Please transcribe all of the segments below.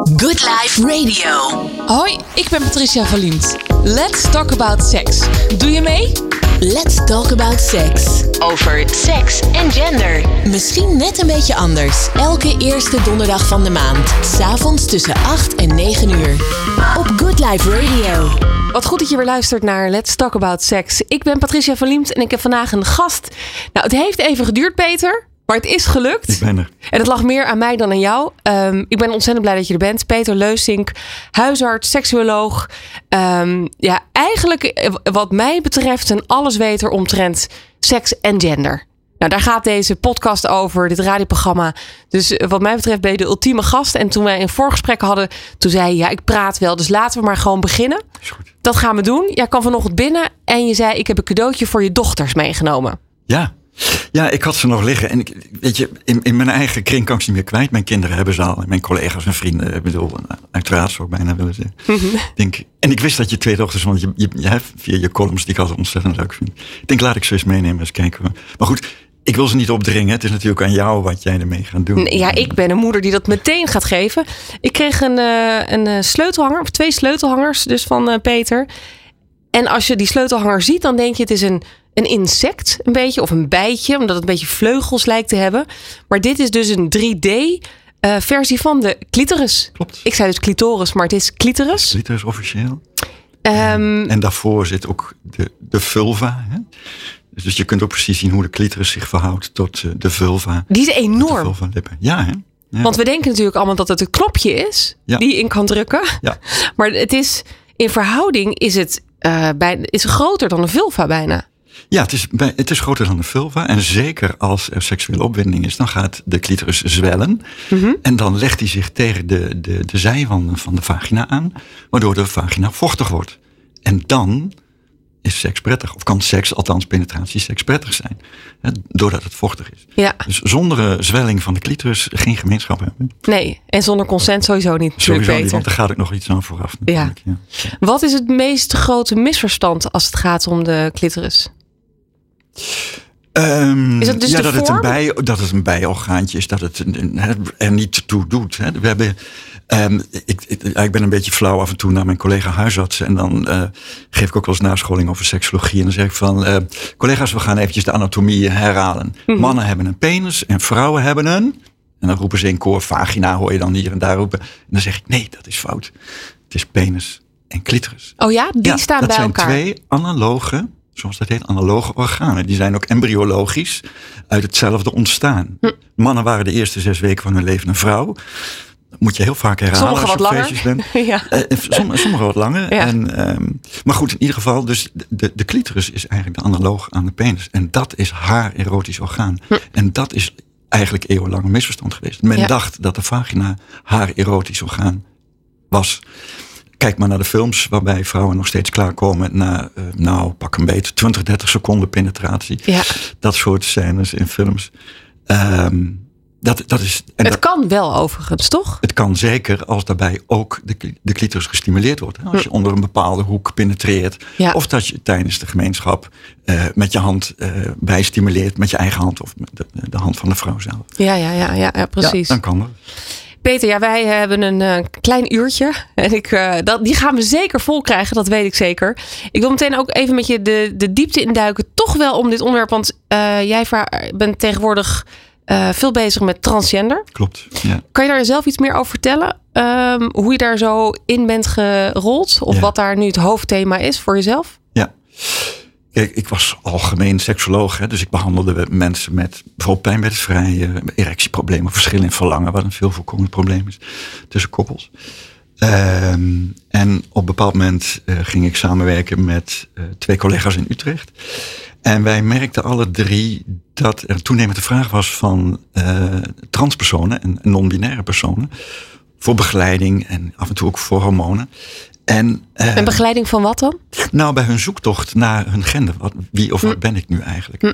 Good Life Radio. Hoi, ik ben Patricia Verliend. Let's talk about sex. Doe je mee? Let's talk about sex. Over seks en gender. Misschien net een beetje anders. Elke eerste donderdag van de maand. S'avonds tussen 8 en 9 uur. Op Good Life Radio. Wat goed dat je weer luistert naar Let's Talk About Sex. Ik ben Patricia Verliemd en ik heb vandaag een gast. Nou, het heeft even geduurd, Peter. Maar het is gelukt. Ik ben er. En het lag meer aan mij dan aan jou. Um, ik ben ontzettend blij dat je er bent. Peter Leusink, huisarts, seksuoloog. Um, ja, eigenlijk eh, wat mij betreft een allesweter omtrent seks en gender. Nou, daar gaat deze podcast over, dit radioprogramma. Dus eh, wat mij betreft ben je de ultieme gast. En toen wij een voorgesprek hadden, toen zei je... ja, ik praat wel, dus laten we maar gewoon beginnen. Is goed. Dat gaan we doen. Jij kwam vanochtend binnen en je zei... ik heb een cadeautje voor je dochters meegenomen. Ja. Ja, ik had ze nog liggen. En ik, weet je, in, in mijn eigen kring kan ik ze niet meer kwijt. Mijn kinderen hebben ze al. En mijn collega's en vrienden. Ik bedoel, uiteraard zou ik bijna willen zeggen. denk, en ik wist dat je twee dochters, want je, je, via je columns die ik altijd ontzettend leuk vind. Ik denk, laat ik ze eens meenemen, eens kijken. Maar goed, ik wil ze niet opdringen. Het is natuurlijk aan jou wat jij ermee gaat doen. Ja, ik ben een moeder die dat meteen gaat geven. Ik kreeg een, uh, een sleutelhanger, of twee sleutelhangers, dus van uh, Peter. En als je die sleutelhanger ziet, dan denk je het is een, een insect, een beetje, of een bijtje, omdat het een beetje vleugels lijkt te hebben. Maar dit is dus een 3D uh, versie van de clitoris. Klopt. Ik zei dus clitoris, maar het is clitoris. Clitoris officieel. Um, en daarvoor zit ook de, de vulva. Hè? Dus je kunt ook precies zien hoe de clitoris zich verhoudt tot de vulva. Die is enorm. De vulva lippen. Ja, hè? Ja. Want we denken natuurlijk allemaal dat het een knopje is Ja. die je in kan drukken. Ja. Maar het is in verhouding is het uh, bijna, is groter dan een vulva bijna. Ja, het is, bij, het is groter dan de vulva. En zeker als er seksuele opwinding is, dan gaat de clitoris zwellen. Mm -hmm. En dan legt hij zich tegen de, de, de zijwanden van de vagina aan, waardoor de vagina vochtig wordt. En dan is seks prettig. Of kan seks, althans penetratie, seks prettig zijn. Hè, doordat het vochtig is. Ja. Dus zonder uh, zwelling van de clitoris geen gemeenschap hebben. Nee, en zonder consent sowieso niet. Sowieso beter. niet, want er gaat ook nog iets aan vooraf. Ja. ja. Wat is het meest grote misverstand als het gaat om de clitoris? Um, is het dus ja, dat, vorm? het een bij, dat het een bijorgaantje is, dat het een, een, er niet toe doet. Hè. We hebben, um, ik, ik, ik, ben een beetje flauw af en toe naar mijn collega huisartsen. En dan uh, geef ik ook wel eens nascholing over seksologie. En dan zeg ik van, uh, collega's, we gaan eventjes de anatomie herhalen. Mhm. Mm -hmm. Mannen hebben een penis en vrouwen hebben een... En dan roepen ze in koor, vagina hoor je dan hier en daar roepen. En dan zeg ik, nee, dat is fout. Het is penis en clitoris. Oh ja, die ja, staan dat bij zijn elkaar. twee analoge zoals dat heet, analoge organen. Die zijn ook embryologisch uit hetzelfde ontstaan. Hm. Mannen waren de eerste zes weken van hun leven een vrouw. Dat moet je heel vaak herhalen Sommige als je wat feestjes bent. ja. Uh, sommige, sommige wat langer. Ja. En, um, maar goed, in ieder geval, dus de, de clitoris is eigenlijk de analoog aan de penis. En dat is haar erotisch orgaan. Hm. En dat is eigenlijk eeuwenlang een misverstand geweest. Men Ja. dacht dat de vagina haar erotisch orgaan was. Kijk maar naar de films waarbij vrouwen nog steeds klaarkomen na, uh, nou, pak een beet, 20, 30 seconden penetratie. Ja. Dat soort scènes in films. Um, dat, dat is, en het dat, kan wel overigens, toch? het kan zeker als daarbij ook de, de clitoris gestimuleerd wordt. Als je onder een bepaalde hoek penetreert. Hm. Ja. Of dat je tijdens de gemeenschap uh, met je hand uh, bijstimuleert. Met je eigen hand of met de, de, hand van de vrouw zelf. Ja, ja, ja, ja, ja precies. Ja, dan kan dat. Peter, ja, wij hebben een uh, klein uurtje. En ik, uh, dat, die gaan we zeker vol krijgen, dat weet ik zeker. Ik wil meteen ook even met je de, de diepte induiken. Toch wel om dit onderwerp. Want uh, jij bent tegenwoordig veel bezig met transgender. Klopt. Ja. Kan je daar zelf iets meer over vertellen? Um, hoe je daar zo in bent gerold? Of Ja. wat daar nu het hoofdthema is voor jezelf? Ja. Ik was algemeen seksoloog, hè, dus ik behandelde mensen met bijvoorbeeld pijnbedvrij, erectieproblemen, verschil in verlangen, wat een veel voorkomend probleem is tussen koppels. Um, en op een bepaald moment uh, ging ik samenwerken met uh, twee collega's in Utrecht. En wij merkten alle drie dat er toenemend de vraag was van uh, transpersonen en non-binaire personen voor begeleiding en af en toe ook voor hormonen. En, uh, en begeleiding van wat dan? Nou, bij hun zoektocht naar hun gender. Wat, wie of wat Hm. ben ik nu eigenlijk? Hm.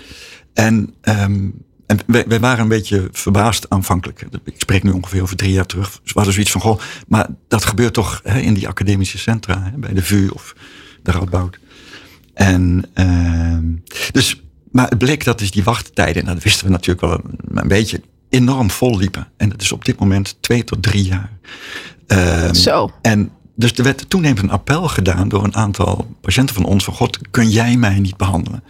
En, um, en wij, wij, waren een beetje verbaasd aanvankelijk. Ik spreek nu ongeveer over drie jaar terug. We hadden zoiets van, goh, maar dat gebeurt toch hè, in die academische centra, hè, bij de VU of de Radboud. En uh, dus, maar het bleek dat dus die wachttijden, en dat wisten we natuurlijk wel een, een beetje, enorm vol liepen. En dat is op dit moment twee tot drie jaar. Ehm, Zo. En dus er werd toenemend een appel gedaan door een aantal patiënten van ons. Van God, kun jij mij niet behandelen?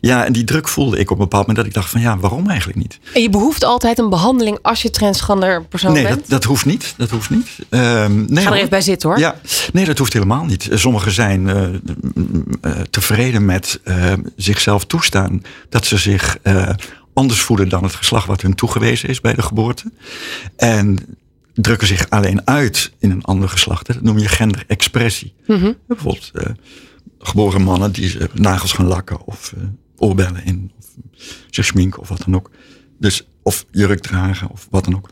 Ja, en die druk voelde ik op een bepaald moment dat ik dacht van ja, waarom eigenlijk niet? En je behoeft altijd een behandeling als je transgender persoon nee, bent? dat, dat hoeft niet. Dat hoeft niet. Ehm, nee, Ga er even bij zitten hoor. Ja, nee, dat hoeft helemaal niet. Sommigen zijn eh, eh, tevreden met eh, zichzelf toestaan dat ze zich anders voelen dan het geslacht wat hun toegewezen is bij de geboorte. En drukken zich alleen uit in een ander geslacht. Dat noem je genderexpressie. Bijvoorbeeld eh, geboren mannen die eh, nagels gaan lakken of eh, oorbellen in, of zich schminken of wat dan ook. Dus, of jurk dragen of wat dan ook.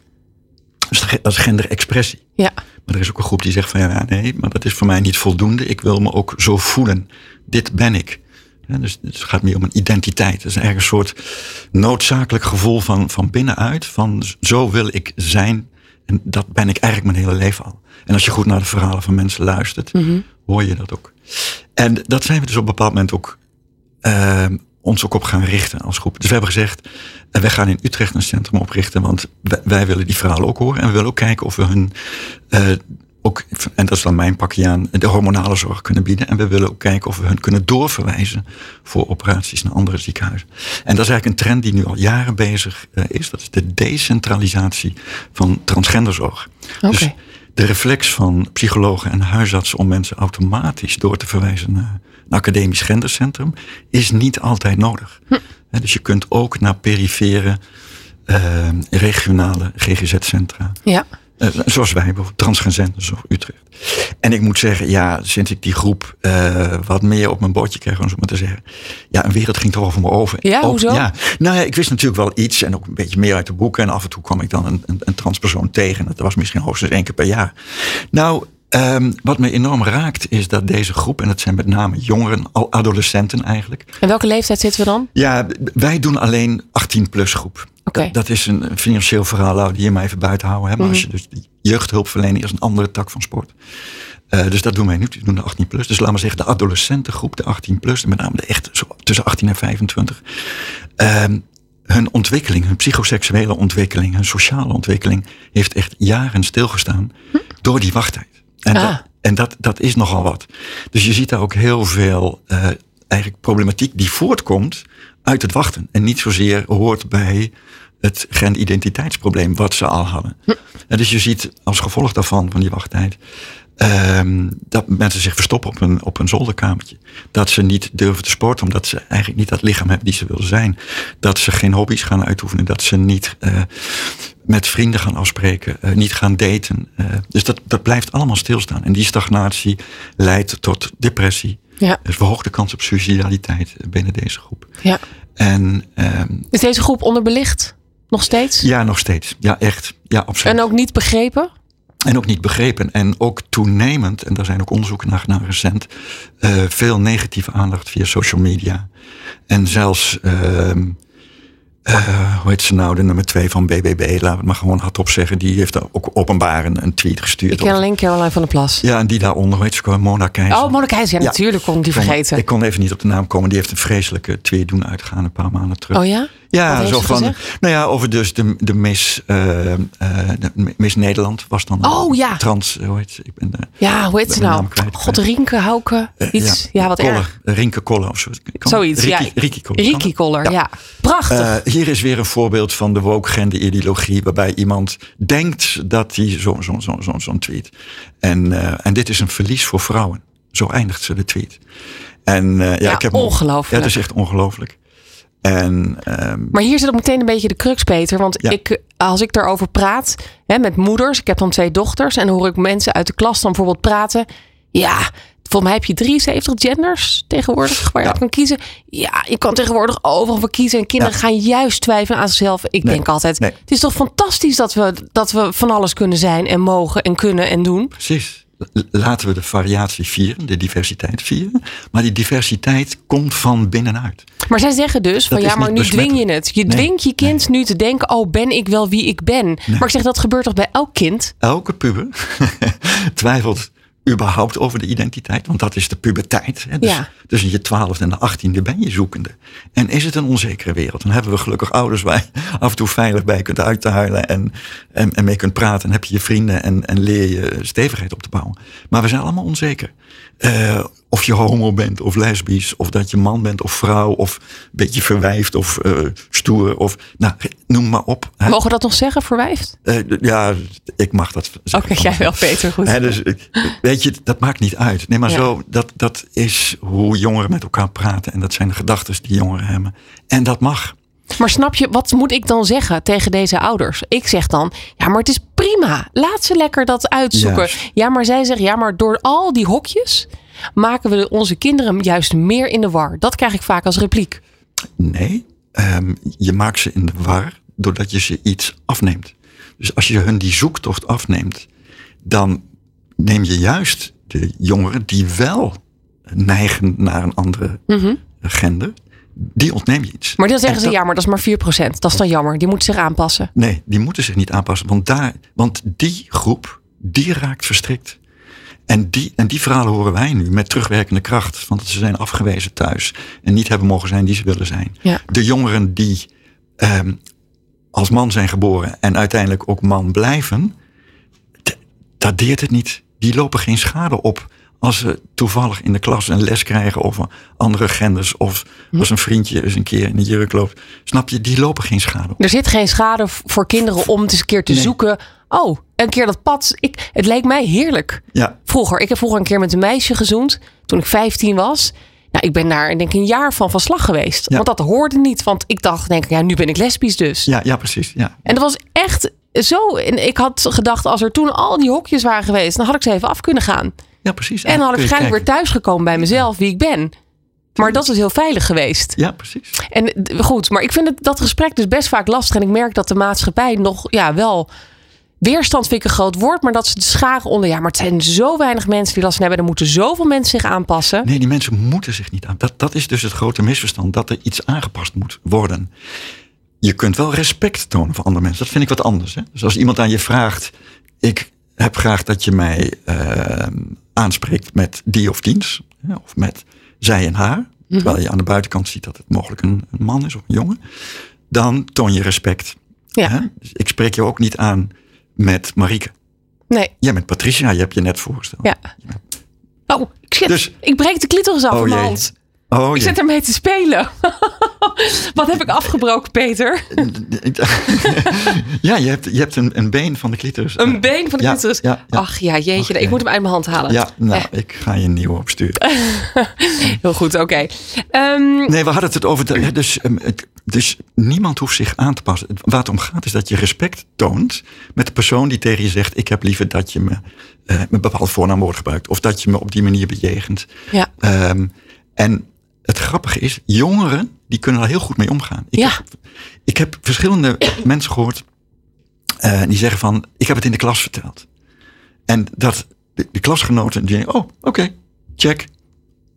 Dus dat is genderexpressie. Ja. Maar er is ook een groep die zegt van ja, nee, maar dat is voor mij niet voldoende. Ik wil me ook zo voelen. Dit ben ik. Ja, dus het gaat meer om een identiteit. Het is eigenlijk een soort noodzakelijk gevoel van, van binnenuit. Van zo wil ik zijn. En dat ben ik eigenlijk mijn hele leven al. En als je goed naar de verhalen van mensen luistert, hoor je dat ook. En dat zijn we dus op een bepaald moment ook eh, ons ook op gaan richten als groep. Dus we hebben gezegd, eh, wij gaan in Utrecht een centrum oprichten, want wij, wij willen die verhalen ook horen. En we willen ook kijken of we hun, eh, ook, en dat is dan mijn pakje aan, de hormonale zorg kunnen bieden. En we willen ook kijken of we hun kunnen doorverwijzen voor operaties naar andere ziekenhuizen. En dat is eigenlijk een trend die nu al jaren bezig eh, is. Dat is de decentralisatie van transgenderzorg. Dus de reflex van psychologen en huisartsen om mensen automatisch door te verwijzen naar een academisch gendercentrum is niet altijd nodig. Hè, Dus je kunt ook naar perifere eh, regionale GGZ-centra. Ja. Eh, zoals wij, bijvoorbeeld Transgender of Utrecht. En ik moet zeggen, ja, sinds ik die groep eh, wat meer op mijn bordje kreeg, om zo maar te zeggen. Ja, een wereld ging toch over me over. Ja, Ook- hoezo? Ja, nou ja, ik wist natuurlijk wel iets en ook een beetje meer uit de boeken. En af en toe kwam ik dan een, een, een transpersoon tegen. Dat was misschien hoogstens één keer per jaar. Nou, ehm, wat me enorm raakt is dat deze groep, en dat zijn met name jongeren, al adolescenten eigenlijk. En welke leeftijd zitten we dan? Ja, wij doen alleen 18-plus groep. Dat, dat is een financieel verhaal, die hier maar even buiten houden. Hè? Maar als je dus die jeugdhulpverlening is een andere tak van sport. Eh, dus dat doen wij niet. We doen de 18-plus. Dus laten we zeggen de adolescentengroep, de 18-plus. Met name de echt zo tussen 18 en 25. Ehm, hun ontwikkeling, hun psychoseksuele ontwikkeling, hun sociale ontwikkeling heeft echt jaren stilgestaan door die wachttijd. En, Ah. dat, en dat, dat is nogal wat. Dus je ziet daar ook heel veel eh, eigenlijk problematiek die voortkomt uit het wachten. En niet zozeer hoort bij het genidentiteitsprobleem wat ze al hadden. En dus je ziet als gevolg daarvan, van die wachttijd, ehm, dat mensen zich verstoppen op een, op een zolderkamertje. Dat ze niet durven te sporten, omdat ze eigenlijk niet dat lichaam hebben die ze willen zijn. Dat ze geen hobby's gaan uitoefenen. Dat ze niet eh, met vrienden gaan afspreken. eh, niet gaan daten. eh. dus dat, dat blijft allemaal stilstaan. En die stagnatie leidt tot depressie. Ja. Dus verhoogde kans op suicidaliteit binnen deze groep. ja. En ehm, Is deze groep onderbelicht? Nog steeds? ja, nog steeds. Ja, echt. Ja, absoluut. En ook niet begrepen? En ook niet begrepen. En ook toenemend, en daar zijn ook onderzoeken naar gedaan recent, eh, veel negatieve aandacht via social media. En zelfs, ehm, eh, hoe heet ze nou, de nummer twee van BBB, laten we het maar gewoon hardop zeggen, die heeft ook openbaar een, een tweet gestuurd. Ik ken alleen Caroline van der Plas. ja, en die daaronder, hoe heet ze, Mona Keizer. Oh, Mona Keizer. Ja, natuurlijk kon die kon- vergeten. Ik kon even niet op de naam komen. Die heeft een vreselijke tweet doen uitgaan een paar maanden terug. Oh ja? Ja, zo van. gezegd? Nou ja, over dus de, de Miss, eh, eh, de Miss Nederland was dan. Oh, ja. Trans, hoe heet ze? Ik ben, eh, Ja, hoe heet ze nou? God, Rienke, Hauke, iets. Ja, wat Koller, erg. Rinke Koller of zo. Kan- Zoiets, Riki, ja. Riki Koller. Riki ja. Prachtig. Eh, hier is weer een voorbeeld van de woke gender-ideologie, waarbij iemand denkt dat hij zo'n zo, zo, zo, zo'n tweet. En, eh, en dit is een verlies voor vrouwen. Zo eindigt ze de tweet. En eh, ja, Ja, ik heb ongelooflijk. Ja, het is echt ongelooflijk. En ehm, Maar hier zit ook meteen een beetje de crux, Peter. Want Ja. ik, als ik daarover praat hè, met moeders, ik heb dan twee dochters, en hoor ik mensen uit de klas dan bijvoorbeeld praten. Ja, volgens mij heb je 73 genders tegenwoordig waar je Ja. kan kiezen. Ja, je kan tegenwoordig overal voor kiezen. En kinderen gaan juist twijfelen aan zichzelf. Ik Nee, denk altijd, nee. het is toch fantastisch dat we, dat we van alles kunnen zijn en mogen en kunnen en doen. Precies. Laten we de variatie vieren, de diversiteit vieren. Maar die diversiteit komt van binnenuit. Maar zij zeggen dus van Dat ja, maar nu dwing je het. Je Nee, dwingt je kind nu te denken, oh ben ik wel wie ik ben. Maar ik zeg dat gebeurt toch bij elk kind? Elke puber twijfelt überhaupt over de identiteit, want dat is de puberteit. Hè? Dus Ja. tussen je twaalfde en de achttiende ben je zoekende. En is het een onzekere wereld? Dan hebben we gelukkig ouders waar je af en toe veilig bij kunt uithuilen en, en, en mee kunt praten. En heb je je vrienden en, en leer je stevigheid op te bouwen. Maar we zijn allemaal onzeker. Eh, of je homo bent of lesbisch, of dat je man bent of vrouw, of een beetje verwijfd of eh, stoer, of nou, noem maar op. Mogen we dat nog zeggen, verwijfd? Eh, ja, ik mag dat Oké, zeggen. jij wel, Peter. Goed. Hè, dus, weet je, dat maakt niet uit. Nee, maar Ja. zo, dat, dat is hoe jongeren met elkaar praten. En dat zijn de gedachten die jongeren hebben. En dat mag. Maar snap je, wat moet ik dan zeggen tegen deze ouders? Ik zeg dan, ja, maar het is prima. Laat ze lekker dat uitzoeken. Ja, maar zij zeggen, ja, maar door al die hokjes maken we onze kinderen juist meer in de war. Dat krijg ik vaak als repliek. Nee, ehm, je maakt ze in de war doordat je ze iets afneemt. Dus als je hun die zoektocht afneemt, dan neem je juist de jongeren die wel neigen naar een andere gender, die ontneem je iets. Mhm. Maar dan zeggen En ze, dat- ja, maar dat is maar 4%. Dat is dan jammer. Die moeten zich aanpassen. Nee, die moeten zich niet aanpassen. Want, daar, want die groep, die raakt verstrikt. En die, en die verhalen horen wij nu met terugwerkende kracht. Want ze zijn afgewezen thuis. En niet hebben mogen zijn die ze willen zijn. Ja. De jongeren die ehm, als man zijn geboren en uiteindelijk ook man blijven. Dat deert het niet. Die lopen geen schade op. Als ze toevallig in de klas een les krijgen over andere genders. Of als een vriendje eens een keer in de jurk loopt. Snap je, die lopen geen schade op. Er zit geen schade voor kinderen om eens een keer te Nee. zoeken. Oh, een keer dat pad. Ik, het leek mij heerlijk. Ja, Vroeger, ik heb vroeger een keer met een meisje gezoend. Toen ik 15 was. Nou, ik ben daar denk ik een jaar van van slag geweest. Ja. Want dat hoorde niet. Want ik dacht, denk ik, ja, nu ben ik lesbisch dus. ja, ja precies. Ja. En dat was echt zo. En ik had gedacht, als er toen al die hokjes waren geweest, dan had ik ze even af kunnen gaan. Ja, precies. En dan had ik waarschijnlijk weer thuis gekomen bij mezelf, wie ik ben. Maar dat is heel veilig geweest. Ja, precies. En goed, maar ik vind het, dat gesprek dus best vaak lastig. En ik merk dat de maatschappij nog ja, wel. Weerstand vind ik een groot woord, maar dat ze de scharen onder. Ja, maar het zijn zo weinig mensen die last van hebben. Er moeten zoveel mensen zich aanpassen. Nee, die mensen moeten zich niet aan. Dat, dat is dus het grote misverstand, dat er iets aangepast moet worden. Je kunt wel respect tonen voor andere mensen. Dat vind ik wat anders. Hè? Dus als iemand aan je vraagt, ik heb graag dat je mij eh, aanspreekt met die of diens, of met zij en haar, terwijl je aan de buitenkant ziet dat het mogelijk een, een man is of een jongen, dan toon je respect. Ja. Hè? Dus ik spreek je ook niet aan met Marieke. Nee, Jij bent Patricia, je hebt je net voorgesteld. ja. Oh, shit. Dus- ik breek de clitoris af Oh mijn jee. hand. Oh, Ik zit ermee te spelen. Wat heb ik afgebroken, Peter? ja, je hebt, je hebt een, een been van de clitoris. Een been van de Ja, clitoris. ja, ja. Ach ja, jeetje. Ik moet hem uit mijn hand halen. Ja, nou, Eh. ik ga je een nieuwe opsturen. Heel goed, oké. Ehm, Nee, we hadden het over. De, dus, ehm, dus niemand hoeft zich aan te passen. Waar het om gaat is dat je respect toont met de persoon die tegen je zegt: Ik heb liever dat je me eh, met een bepaald voornaamwoord gebruikt. Of dat je me op die manier bejegent. ja. Ehm, en het grappige is, jongeren die kunnen daar heel goed mee omgaan. Ik, Ja. heb, ik heb verschillende mensen gehoord eh, die zeggen van, ik heb het in de klas verteld. En dat de, de klasgenoten die denken, oh, oké, check.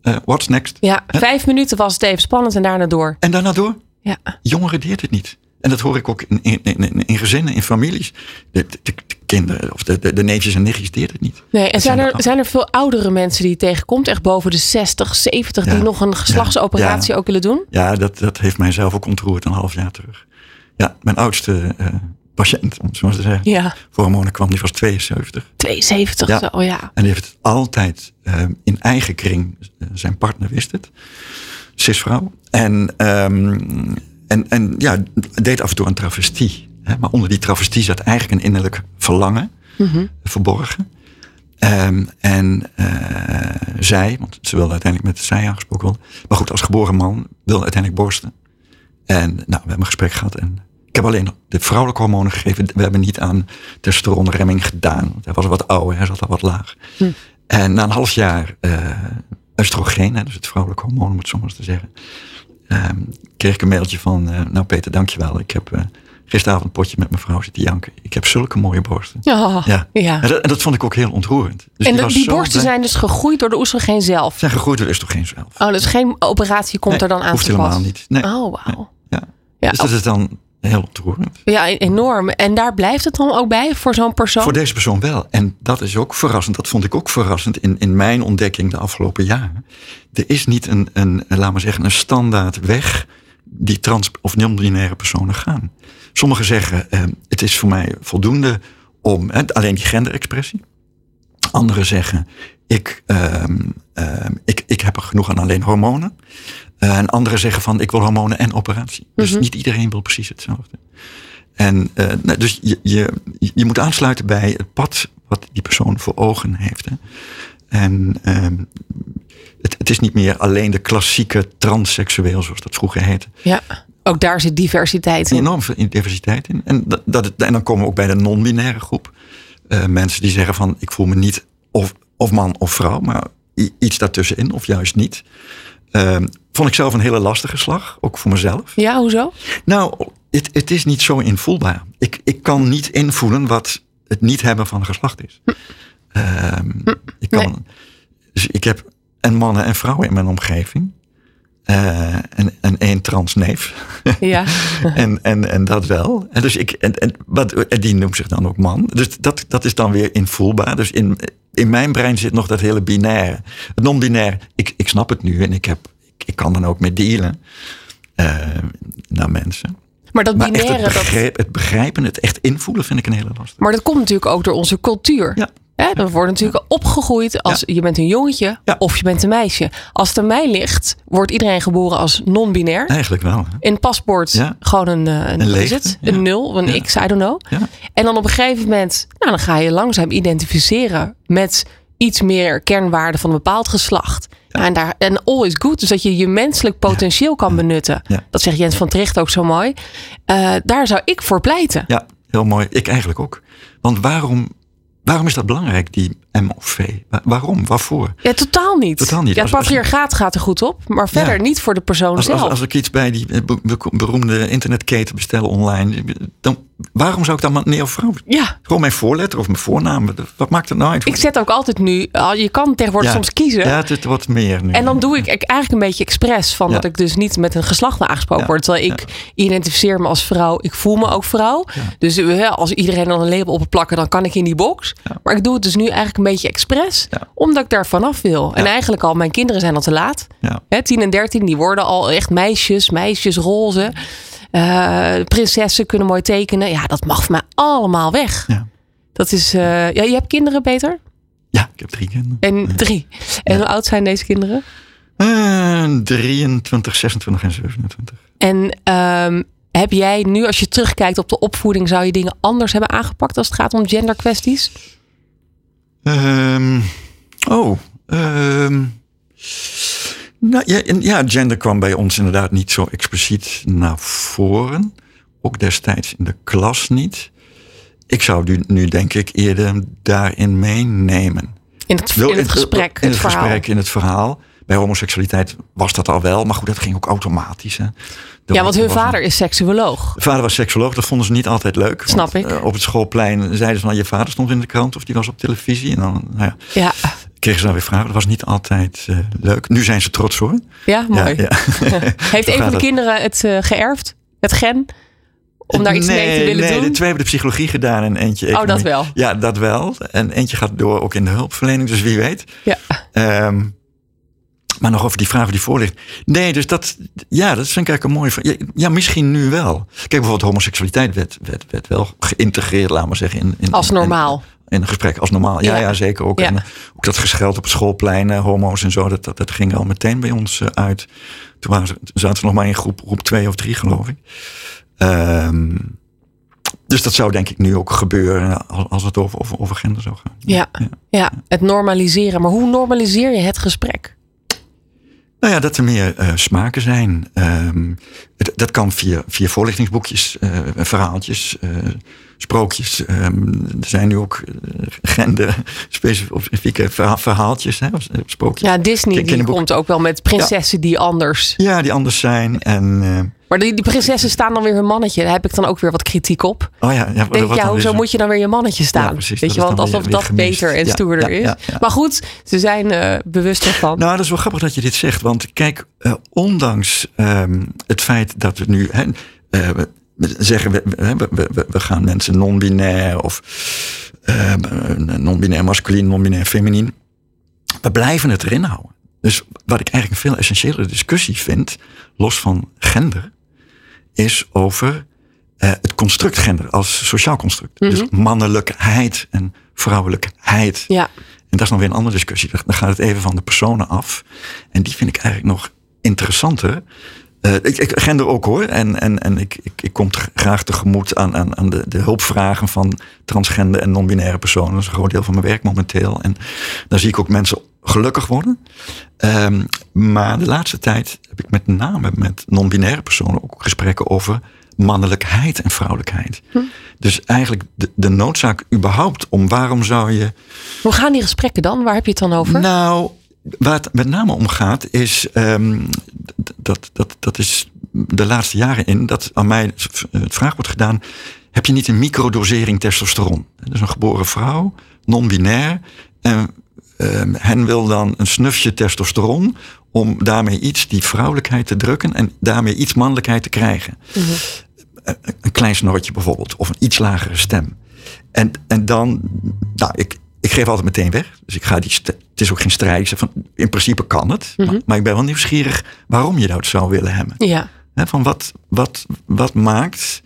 Eh, what's next? ja, vijf minuten was het even spannend en daarna door. En daarna door. Ja. Jongeren deert het niet. En dat hoor ik ook in, in, in, in gezinnen, in families. De, de, de kinderen of de, de, de neefjes en nichtjes deert het niet. Nee, en Dat zijn er, zijn er veel oudere mensen die je tegenkomt, echt boven de 60, 70, die nog een geslachtsoperatie Ja. ook willen doen? Ja, dat, dat heeft mij zelf ook ontroerd een half jaar terug. Ja, mijn oudste eh, patiënt, om het zo maar te zeggen. Ja, Voor hormonen kwam, die was 72. 72 Ja. zo, oh ja. En die heeft het altijd eh, in eigen kring, eh, zijn partner wist het, cisvrouw. En, ehm, en, en ja, deed af en toe een travestie. Maar onder die travestie zat eigenlijk een innerlijk verlangen verborgen. Ehm, en eh, zij, want ze wilde uiteindelijk met zij aangesproken worden. Maar goed, als geboren man wilde uiteindelijk borsten. En nou, we hebben een gesprk gehad. En ik heb alleen de vrouwelijke hormonen gegeven. We hebben niet aan testosteronremming gedaan. Want hij was wat ouder, hij zat al wat laag. En na een half jaar eh oestrogeen, hè, dus het vrouwelijke hormoon, om het zo maar eens te zeggen. ehm, kreeg ik een mailtje van, eh, nou Peter, dankjewel. Ik heb gisteravond een potje met mijn vrouw zitten janken. Ik heb zulke mooie borsten. Ja, Ja. ja. En, dat, en dat vond ik ook heel ontroerend. Dus En de- die borsten blij. zijn dus gegroeid door de oestrogeen zelf. zijn gegroeid door oestrogeen zelf. Oh, dus geen operatie komt Nee, er dan aan hoeft te pas. helemaal niet. Nee. Oh, wauw. Ja. Ja, dus dat is dan heel ontroerend. Ja, e- enorm. En daar blijft het dan ook bij voor zo'n persoon? Voor deze persoon wel. En dat is ook verrassend. Dat vond ik ook verrassend in, in mijn ontdekking de afgelopen jaren. Er is niet een, een, laat maar zeggen, een standaard weg die trans- of non-binaire personen gaan. Sommigen zeggen, eh, het is voor mij voldoende om eh, alleen die genderexpressie. Anderen zeggen, ik, ehm, ehm, ik, ik heb er genoeg aan alleen hormonen. Uh, en anderen zeggen van, ik wil hormonen en operatie. Dus Mhm. niet iedereen wil precies hetzelfde. En eh, nou, dus je, je, je moet aansluiten bij het pad wat die persoon voor ogen heeft. Hè. En ehm, het, het is niet meer alleen de klassieke transseksueel, zoals dat vroeger heette. Ja, ook daar zit diversiteit in. Enorm veel diversiteit in. En, dat, dat, en dan komen we ook bij de non-binaire groep. Eh, mensen die zeggen van ik voel me niet of, of man of vrouw, maar iets daartussenin of juist niet. Ehm, vond ik zelf een hele lastige slag, ook voor mezelf. Ja, hoezo? Nou, het, het is niet zo invoelbaar. Ik, ik kan niet invoelen wat het niet hebben van een geslacht is. Ehm, ik, kan, Nee. dus ik heb en mannen en vrouwen in mijn omgeving. Eh, en, en één transneef. Ja. en, en, en dat wel. En, dus ik, en, en, wat, en die noemt zich dan ook man. Dus dat, dat is dan weer invoelbaar. Dus in, in mijn brein zit nog dat hele binaire. Het non-binair, ik, ik snap het nu en ik, heb, ik, ik kan dan ook mee dealen eh, naar mensen. Maar dat Maar echt binaire, het, dat, het begrijpen, het echt invoelen vind ik een hele lastige. maar dat komt natuurlijk ook door onze cultuur. Ja. Hè, dan wordt natuurlijk opgegroeid als je bent een jongetje of je bent een meisje. Als het aan mij ligt, wordt iedereen geboren als non-binair. Eigenlijk wel. Hè? In paspoort gewoon een, eh, een, wat is het? een nul, een x, I don't know. Ja. En dan op een gegeven moment, nou, dan ga je langzaam identificeren met iets meer kernwaarden van een bepaald geslacht. En, daar, en all is good, dus dat je je menselijk potentieel kan benutten. Ja. Dat zegt Jens van Tricht ook zo mooi. Eh, daar zou ik voor pleiten. ja, heel mooi. Ik eigenlijk ook. Want waarom, waarom is dat belangrijk, die M of V? Wa- waarom? Waarvoor? Ja, totaal niet. Totaal niet. Ja, het patriarchaat gaat er goed op, maar verder Ja. niet voor de persoon Als, zelf. als, als ik iets bij die be- beroemde internetketen bestel online, dan waarom zou ik dan meneer of vrouw? ja, Gewoon mijn voorletter of mijn voornaam. Wat maakt het nou uit? ik zet ook altijd nu, je kan tegenwoordig Ja. soms kiezen. Ja, het, wordt meer nu. En dan doe ik eigenlijk een beetje expres van dat ik dus niet met een geslacht ben aangesproken word. Terwijl ik identificeer me als vrouw, ik voel me ook vrouw. Dus eh, als iedereen dan een label op plakken, dan kan ik in die box. Maar ik doe het dus nu eigenlijk beetje expres, Ja. omdat ik daar vanaf wil. En eigenlijk al, mijn kinderen zijn al te laat. Ja. Hè, 10 en 13, die worden al echt meisjes, meisjes, roze. Eh, prinsessen kunnen mooi tekenen. Ja, dat mag voor mij allemaal weg. Ja. Dat is, eh, ja, je hebt kinderen, Peter? ja, ik heb drie kinderen. En drie. En hoe oud zijn deze kinderen? Eh, 23, 26 en 27. En ehm, heb jij nu, als je terugkijkt op de opvoeding, zou je dingen anders hebben aangepakt als het gaat om genderkwesties? Ehm, oh, ehm, nou, ja, ja, gender kwam bij ons inderdaad niet zo expliciet naar voren. Ook destijds in de klas niet. Ik zou nu, nu denk ik eerder daarin meenemen. In het, Wel, in het gesprek, In het, gesprek, in het verhaal. Bij homoseksualiteit was dat al wel, maar goed, dat ging ook automatisch. Hè. Ja, want hun een- vader is seksuoloog. de vader was seksoloog, dat vonden ze niet altijd leuk. Snap Want, ik. eh, op het schoolplein zeiden ze van je vader stond in de krant of die was op televisie. En dan nou ja, Ja, kregen ze dan weer vragen. Dat was niet altijd eh, leuk. Nu zijn ze trots hoor. ja mooi. Ja, ja. Heeft een van de kinderen het eh, geërfd? Het gen? Om daar iets mee te willen nee, doen? de twee hebben de psychologie gedaan en eentje Oh, dat wel. Ja, dat wel. En eentje gaat door ook in de hulpverlening, dus wie weet. Ja. Ehm, maar nog over die vraag die voor ligt. Nee, dus dat, ja, dat vind ik eigenlijk een mooie vraag. Ja, ja, misschien nu wel. Kijk, bijvoorbeeld homoseksualiteit werd, werd, werd wel geïntegreerd, laten we zeggen. In, in, Als in- nog In, een gesprek als normaal. Ja, Ja. ja. zeker ook. Ja. En, eh, ook dat gescheld op het schoolplein, eh, homo's en zo, dat, dat, dat ging al meteen bij ons eh, uit. Toen waren ze, zaten ze nog maar in groep, groep twee of drie, geloof ik. Ehm, dus dat zou denk ik nu ook gebeuren als, als het over, over, over gender zou gaan. Ja, ja, het normaliseren. Maar hoe normaliseer je het gesprek? Nou ja, dat er meer eh, smaken zijn. Ehm, dat kan via, via voorlichtingsboekjes, eh, verhaaltjes, eh, sprookjes. Ehm, er zijn nu ook uh, genderspecifieke verha- verhaaltjes, hè, eh, sprookjes. Ja, Disney die komt ook wel met prinsessen die anders. Ja, die anders zijn. En, eh, Maar die, die prinsessen staan dan weer hun mannetje. Daar heb ik dan ook weer wat kritiek op. oh ja, ja, Denk wat ja, hoezo moet je dan weer je mannetje staan? Ja, precies, Weet je dan alsof weer- dat weer beter en stoerder is. Maar goed, ze zijn eh, bewust ervan. Nou, dat is wel grappig dat je dit zegt. Want kijk, eh, ondanks ehm, het feit dat we nu. Eh, zeggen we, we, we, we gaan mensen non-binair of uh, non-binair masculin, non-binair feminin. We blijven het erin houden. Dus wat ik eigenlijk een veel essentiële discussie vind, los van gender, is over uh, het construct gender als sociaal construct. Dus Mhm. mannelijkheid en vrouwelijkheid. Ja. En dat is nog weer een andere discussie. Dan gaat het even van de personen af. En die vind ik eigenlijk nog interessanter. Uh, ik, ik, gender ook hoor. En, en, en ik, ik, ik kom graag tegemoet aan, aan, aan de, de hulpvragen van transgender en non-binaire personen. Dat is een groot deel van mijn werk momenteel. En daar zie ik ook mensen gelukkig worden. Um, maar de laatste tijd heb ik met name met non-binaire personen ook gesprekken over mannelijkheid en vrouwelijkheid. Hm. Dus eigenlijk de, de noodzaak überhaupt om waarom zou je. Hoe gaan die gesprekken dan? Waar heb je het dan over? Nou, waar het met name om gaat, is um, dat, dat, dat is de laatste jaren in dat aan mij het vraag wordt gedaan: heb je niet een microdosering testosteron? Dus een geboren vrouw, non-binair. En um, hen wil dan een snufje testosteron om daarmee iets die vrouwelijkheid te drukken en daarmee iets mannelijkheid te krijgen. Mm -hmm. Een klein snorretje bijvoorbeeld, of een iets lagere stem. En, en dan, nou, ik, ik geef altijd meteen weg. Dus ik ga die, het is ook geen strijd. Van, in principe kan het. Mm -hmm. maar, maar, ik ben wel nieuwsgierig waarom je dat zou willen hebben. Ja. He, van wat, wat, wat maakt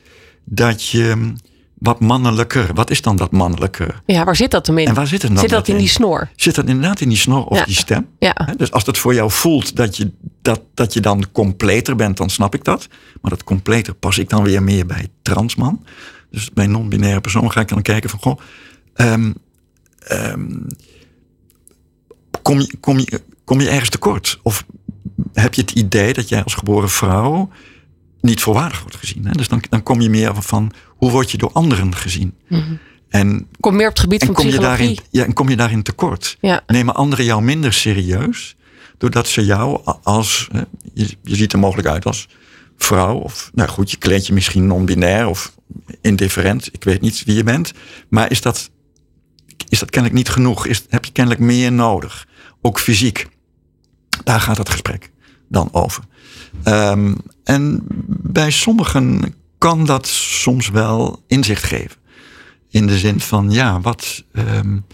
dat je wat mannelijker. Wat is dan dat mannelijker? Ja, waar zit dat hem in? En waar zit het dan? Zit dat in die snor? Zit dat inderdaad in die snor of ja. die stem? Ja. Dus als het voor jou voelt dat je, dat, dat je dan completer bent, dan snap ik dat. Maar dat completer pas ik dan weer meer bij transman. Dus bij non-binaire persoon ga ik dan kijken van, goh, um, um, kom, je, kom, je, kom je ergens tekort? Of heb je het idee dat jij als geboren vrouw niet volwaardig wordt gezien? Hè? Dus dan, dan kom je meer van, hoe word je door anderen gezien? Mm -hmm. En, kom meer op het gebied en van kom je daarin, ja, en kom je daarin tekort? Ja. Nemen anderen jou minder serieus? Doordat ze jou als, je, je ziet er mogelijk uit als vrouw. Of nou goed, je kleed je misschien non-binair of indifferent. Ik weet niet wie je bent. Maar is dat, is dat kennelijk niet genoeg? Is, heb je kennelijk meer nodig? Ook fysiek. Daar gaat het gesprek dan over. Um, en bij sommigen kan dat soms wel inzicht geven. In de zin van, ja, wat. Um,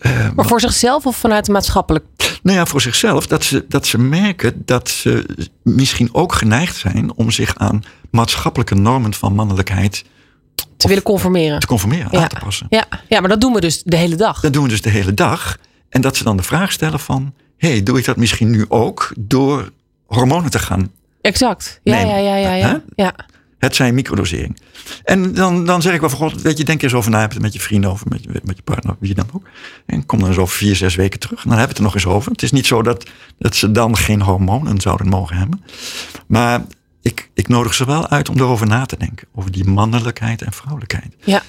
uh, maar voor zichzelf of vanuit maatschappelijk? Nou ja, voor zichzelf. Dat ze, dat ze merken dat ze misschien ook geneigd zijn om zich aan maatschappelijke normen van mannelijkheid te willen conformeren. Te conformeren, ja. aan te passen. Ja. ja, maar dat doen we dus de hele dag. Dat doen we dus de hele dag. En dat ze dan de vraag stellen van, hé, hey, doe ik dat misschien nu ook door hormonen te gaan Exact. Ja, nemen? ja, ja, ja. ja. Ja. Het zijn microdosering. En dan, dan zeg ik wel van God, weet je, denk eens over na, heb het met je vrienden over, met je, met je partner, wie dan ook. En kom dan eens over vier, zes weken terug. En dan hebben we het er nog eens over. Het is niet zo dat, dat ze dan geen hormonen zouden mogen hebben. Maar ik, ik nodig ze wel uit om erover na te denken. Over die mannelijkheid en vrouwelijkheid. Ja.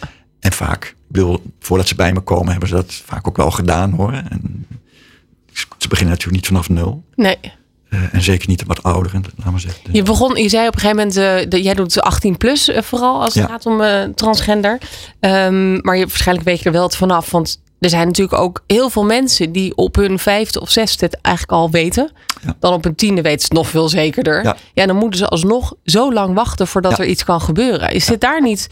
En vaak, ik bedoel, voordat ze bij me komen, hebben ze dat vaak ook wel gedaan hoor. En ze beginnen natuurlijk niet vanaf nul. Nee. Uh, en zeker niet wat ouderen, laat maar zeggen. Je begon, je zei op een gegeven moment, uh, de, jij doet 18 plus uh, vooral als het Ja. gaat om transgender. Um, maar je, waarschijnlijk weet je er wel het vanaf, want er zijn natuurlijk ook heel veel mensen die op hun vijfde of zesde het eigenlijk al weten. Ja. Dan op hun tiende weten ze het nog veel zekerder. Ja. Ja, dan moeten ze alsnog zo lang wachten voordat er iets kan gebeuren. Is dit daar niet,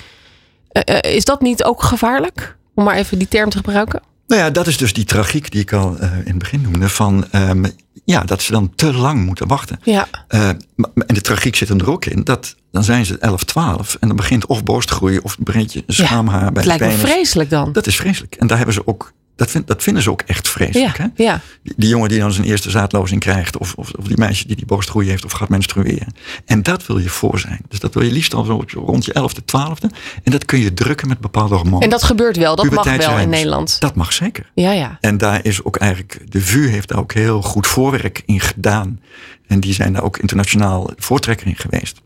is dat niet ook gevaarlijk? Om maar even die term te gebruiken. Nou ja, dat is dus die tragiek die ik al uh, in het begin noemde. Van um, ja, dat ze dan te lang moeten wachten. Ja. Uh, en de tragiek zit er ook in. Dat dan zijn ze 11, 12 en dan begint of borst groeien of begint je schaamhaar ja, bij het lijkt me vreselijk dan. Dat is vreselijk. En daar hebben ze ook. Dat, vind, dat vinden ze ook echt vreselijk. Ja, hè? ja. Die, die, jongen die dan zijn eerste zaadlozing krijgt, of, of, of die meisje die die borstgroei heeft of gaat menstrueren. En dat wil je voor zijn. Dus dat wil je liefst al zo rond je 11e, 12e. En dat kun je drukken met bepaalde hormonen. En dat gebeurt wel, dat mag wel in. Nederland. Dat mag zeker. Ja, ja. En daar is ook eigenlijk, de VU heeft daar ook heel goed voorwerk in gedaan. En die zijn daar ook internationaal voortrekker in geweest.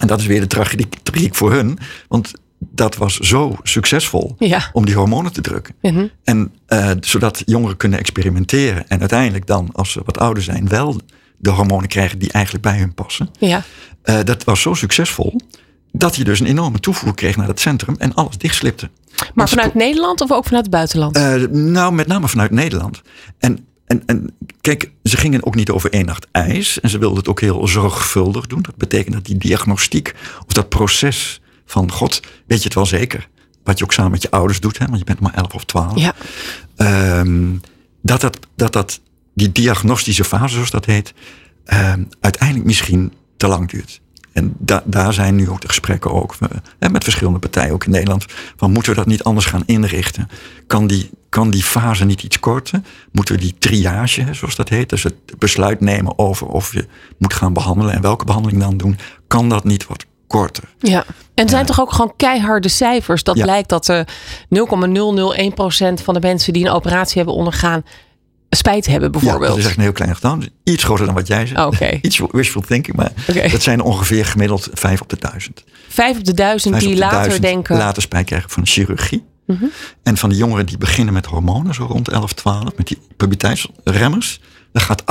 En dat is weer de tragiek, tragiek voor hun. Want dat was zo succesvol Ja. om die hormonen te drukken. Mhm. En uh, zodat jongeren kunnen experimenteren. En uiteindelijk dan, als ze wat ouder zijn, wel de hormonen krijgen die eigenlijk bij hun passen. Ja. Uh, dat was zo succesvol. Dat je dus een enorme toevoer kreeg naar het centrum en alles dichtslipte. Maar vanuit Nederland of ook vanuit het buitenland? Uh, nou, met name vanuit Nederland. En, en, en kijk, ze gingen ook niet over één nacht ijs. En ze wilden het ook heel zorgvuldig doen. Dat betekent dat die diagnostiek of dat proces van God, weet je het wel zeker. Wat je ook samen met je ouders doet, hè, want je bent maar 11 of 12. Ja. Ehm, dat, dat, dat dat die diagnostische fase, zoals dat heet, ehm, uiteindelijk misschien te lang duurt. En da, daar zijn nu ook de gesprekken ook uh, met verschillende partijen, ook in Nederland. Van moeten we dat niet anders gaan inrichten? Kan die, kan die fase niet iets korter? Moeten we die triage, zoals dat heet, dus het besluit nemen over of je moet gaan behandelen en welke behandeling dan doen, kan dat niet wat korter? Ja, en zijn toch ook gewoon keiharde cijfers? Dat ja. lijkt dat uh, 0,001% van de mensen die een operatie hebben ondergaan spijt hebben, bijvoorbeeld. Ja, dat is echt een heel klein gedaan. Iets groter dan wat jij zegt. Okay. Iets wishful thinking, maar okay. dat zijn ongeveer gemiddeld vijf op de duizend. Vijf op de duizend die later duizend denken. Later spijt krijgen van chirurgie. Mm -hmm. En van de jongeren die beginnen met hormonen, zo rond 11, 12, met die puberteitsremmers. Dan gaat 98%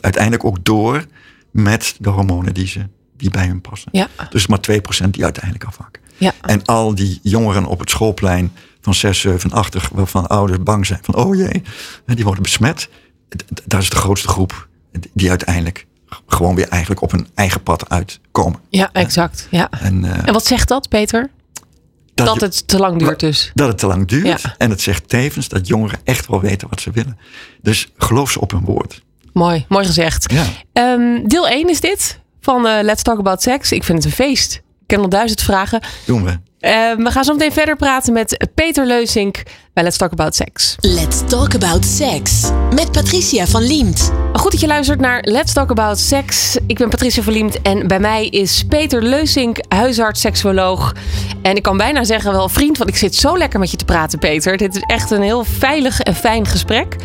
uiteindelijk ook door met de hormonen die, ze, die bij hun passen. Ja. Dus maar 2% die uiteindelijk afhaken. Ja. En al die jongeren op het schoolplein van 6, 7, 8, waarvan ouders bang zijn van oh jee, die worden besmet. Dat is de grootste groep die uiteindelijk gewoon weer eigenlijk op hun eigen pad uitkomen. Ja, exact. Ja. En, uh, en wat zegt dat, Peter? Dat, dat je, het te lang duurt dus. Dat het te lang duurt. Ja. En het zegt tevens dat jongeren echt wel weten wat ze willen. Dus geloof ze op hun woord. Mooi, mooi gezegd. Ja. Um, deel 1 is dit van uh, Let's Talk About Sex. Ik vind het een feest. Ik ken al duizend vragen. Doen we. Uh, we gaan zo meteen verder praten met Peter Leusink bij Let's Talk About Sex. Let's Talk About Sex met Patricia van Liemt. Goed dat je luistert naar Let's Talk About Sex. Ik ben Patricia van Liemt en bij mij is Peter Leusink, huisarts, seksuoloog. En ik kan bijna zeggen wel vriend, want ik zit zo lekker met je te praten, Peter. Dit is echt een heel veilig en fijn gesprek.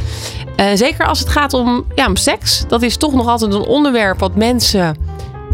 Uh, zeker als het gaat om, ja, om seks. Dat is toch nog altijd een onderwerp wat mensen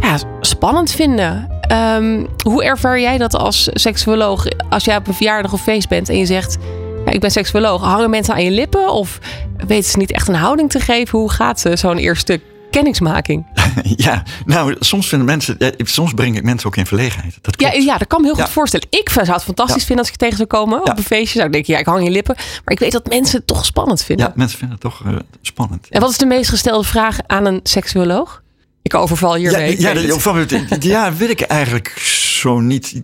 ja, spannend vinden. Um, hoe ervaar jij dat als seksuoloog? Als jij op een verjaardag of feest bent en je zegt: ja, Ik ben seksuoloog. Hangen mensen aan je lippen? Of weten ze niet echt een houding te geven? Hoe gaat zo'n eerste kennismaking? Ja, nou, soms vinden mensen, soms breng ik mensen ook in verlegenheid. Dat ja, ja, dat kan me heel goed voorstellen. Ik zou het fantastisch ja. vinden als ik tegen zou komen op een feestje. Zou ik denken, ja, ik hang je lippen. Maar ik weet dat mensen het toch spannend vinden. Ja, mensen vinden het toch uh, spannend. En wat is de meest gestelde vraag aan een seksuoloog? Ik overval hiermee. Ja, ja, van, ja, weet ik eigenlijk zo niet.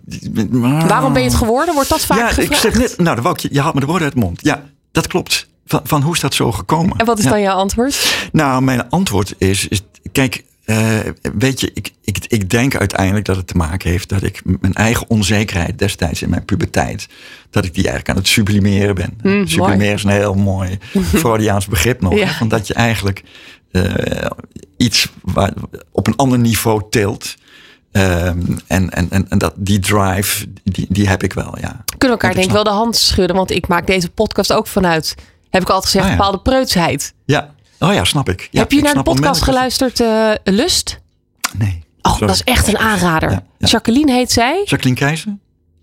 Maar... Waarom ben je het geworden? Wordt dat vaak ja, gevraagd? Ik zeg net, nou, de je, je haalt me de woorden uit de mond. Ja, dat klopt. Van, van hoe is dat zo gekomen? En wat is ja. dan jouw antwoord? Nou, mijn antwoord is, is kijk, uh, weet je, ik, ik, ik denk uiteindelijk dat het te maken heeft dat ik mijn eigen onzekerheid destijds in mijn puberteit, dat ik die eigenlijk aan het sublimeren ben. Mm, sublimeren mooi. is een heel mooi Freudiaans begrip nog. Ja. Van dat je eigenlijk iets waar, op een ander niveau tilt. Um, en, en, en, en dat, die drive, die, die heb ik wel, ja. Kunnen we elkaar denk ik wel de hand schudden, want ik maak deze podcast ook vanuit, heb ik altijd gezegd, Ah, ja. bepaalde preutsheid. Ja, oh ja, snap ik. Ja, heb je ik naar de podcast geluisterd, uh, Lust? Nee. Oh, Sorry. dat is echt een aanrader. Ja, ja. Jacqueline heet zij. Jacqueline Keizer?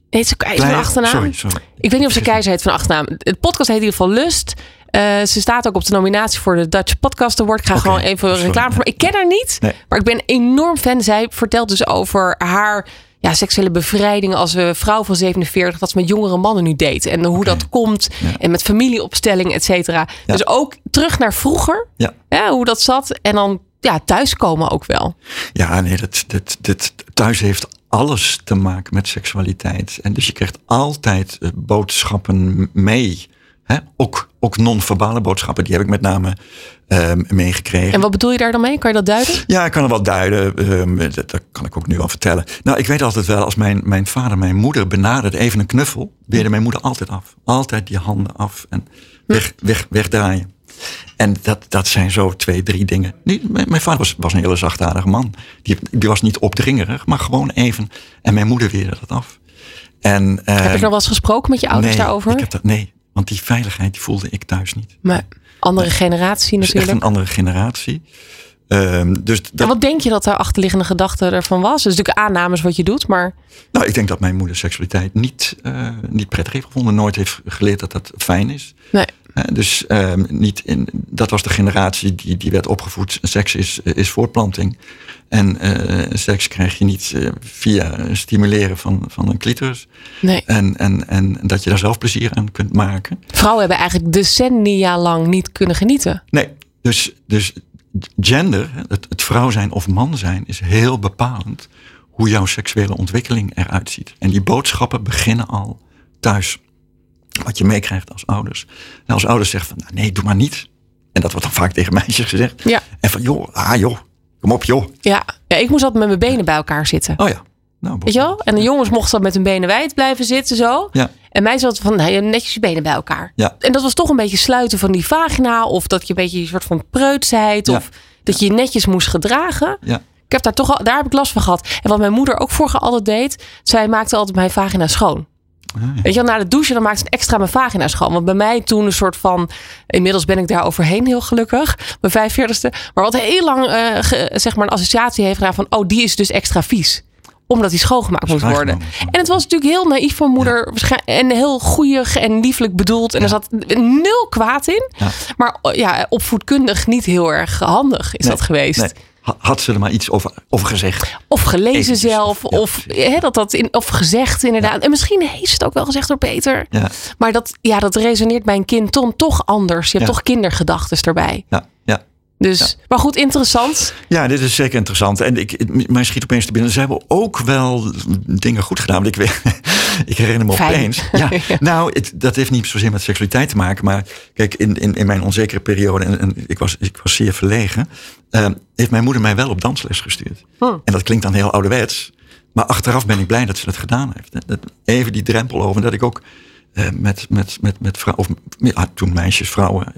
Heet ze Keizer van achternaam? Sorry, sorry. Ik weet niet of ze Keizer heet van achternaam. Het podcast heet in ieder geval Lust. Uh, ze staat ook op de nominatie voor de Dutch Podcast Award. Ik ga gewoon even sorry, reclame voor. Ik ken haar niet, Nee. maar ik ben enorm fan. Zij vertelt dus over haar ja, seksuele bevrijding als uh, vrouw van 47. Dat ze met jongere mannen nu date. En hoe dat komt. Ja. En met familieopstelling, et cetera. Ja. Dus ook terug naar vroeger. Ja. Ja, hoe dat zat. En dan ja, thuiskomen ook wel. Ja, nee, dat, dat, dat, thuis heeft alles te maken met seksualiteit. En dus je krijgt altijd eh, boodschappen mee. Hè? Ook, ook non-verbale boodschappen, die heb ik met name ehm, meegekregen. En wat bedoel je daar dan mee? Kan je dat duiden? Ja, ik kan er wel duiden. ehm, dat, dat kan ik ook nu al vertellen. Nou, ik weet altijd wel, als mijn, mijn vader mijn moeder benaderde, even een knuffel, weerde mijn moeder altijd af. Altijd die handen af en weg, weg, wegdraaien. En dat, dat zijn zo twee, drie dingen. Niet, mijn, vader was, was een hele zachtaardige man. Die, die was niet opdringerig, maar gewoon even. En mijn moeder weerde dat af. En, heb je ehm, nog wel eens gesproken met je ouders nee, daarover? Ik heb dat, nee, want die veiligheid die voelde ik thuis niet. Maar andere generatie Het is echt natuurlijk. een andere generatie. Ehm, dus dat, En wat denk je dat de achterliggende gedachte ervan was? Dus natuurlijk aannames wat je doet, maar Nou, ik denk dat mijn moeder seksualiteit niet, eh, niet prettig heeft gevonden. Nooit heeft geleerd dat dat fijn is. nee. Dus ehm, niet in, dat was de generatie die, die werd opgevoed. Seks is, is voortplanting. En eh, seks krijg je niet eh, via stimuleren van, van een clitoris. nee. En, en, en dat je daar zelf plezier aan kunt maken. Vrouwen hebben eigenlijk decennia lang niet kunnen genieten. Nee, Dus, dus gender, het, het vrouw zijn of man zijn, is heel bepalend hoe jouw seksuele ontwikkeling eruit ziet. En die boodschappen beginnen al thuis. Wat je meekrijgt als ouders. En als ouders zeggen van, nou, nee, doe maar niet. En dat wordt dan vaak tegen meisjes gezegd. Ja. En van, joh, ah joh, kom op joh. Ja. ja, ik moest altijd met mijn benen bij elkaar zitten. Oh ja. Nou, Weet je wel? En de jongens mochten dan met hun benen wijd blijven zitten zo. Ja. En mij zat van nou, netjes je benen bij elkaar. Ja. En dat was toch een beetje sluiten van die vagina. Of dat je een beetje een soort van preutsheid. Ja. Of dat je je netjes moest gedragen. Ja. Ik heb daar toch al, daar heb ik last van gehad. En wat mijn moeder ook vroeger altijd deed. Zij maakte altijd mijn vagina schoon. Ah, ja. Weet je wel, na de douche dan maakte ze extra mijn vagina schoon. Want bij mij toen een soort van... Inmiddels ben ik daar overheen heel gelukkig. Mijn 45ste. Maar wat heel lang eh, ge- zeg maar een associatie heeft gedaan van... Oh, die is dus extra vies. Omdat die schoongemaakt moet worden. En het was natuurlijk heel naïef van moeder. En heel goeig en lieflijk bedoeld. En er zat nul kwaad in. Ja. Maar oh, ja, opvoedkundig niet heel erg handig is Nee, dat geweest. nee. Ha- Had ze er maar iets over, over gezegd? Of gelezen Eventjes, zelf. of- ja, dat dat in, of gezegd inderdaad. En misschien heeft ze het ook wel gezegd door Peter. Ja, Maar dat, ja, dat resoneert bij een kind toch, toch anders. Je hebt toch kindergedachten erbij. ja, ja. Dus, maar goed, interessant. Ja, dit is zeker interessant. En ik, mij schiet opeens te binnen. Ze hebben ook wel dingen goed gedaan. Want ik, weet, ik herinner me Fijn. opeens. Ja, Nou, het, dat heeft niet zozeer met seksualiteit te maken. Maar kijk, in, in, in mijn onzekere periode, en, en ik, was, ik was zeer verlegen, eh, heeft mijn moeder mij wel op dansles gestuurd. Hmm. En dat klinkt dan heel ouderwets. Maar achteraf ben ik blij dat ze het gedaan heeft. Dat- Even die drempel over. Dat ik ook eh, met, met, met, met vrouwen, of ja, toen meisjes, vrouwen.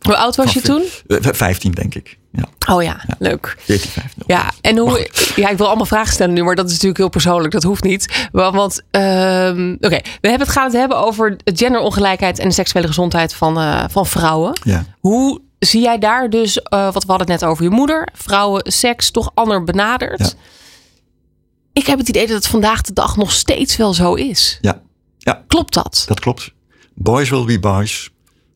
Eh, Hoe oud was je toen? eh, Vijftien, denk ik. Ja, Oh ja, leuk. 14, 15. Ja, en hoe. Ja, ik wil allemaal vragen stellen nu, maar dat is natuurlijk heel persoonlijk. Dat hoeft niet. Wel, Want, ehm, oké, we hebben het gaan het hebben over genderongelijkheid en de seksuele gezondheid van, eh, van vrouwen. Ja. Hoe zie jij daar dus, eh, wat we hadden het net over je moeder, vrouwen, seks toch ander benaderd? Ja. Ik heb het idee dat het vandaag de dag nog steeds wel zo is. Ja, ja, Klopt dat? dat klopt. Boys will be boys.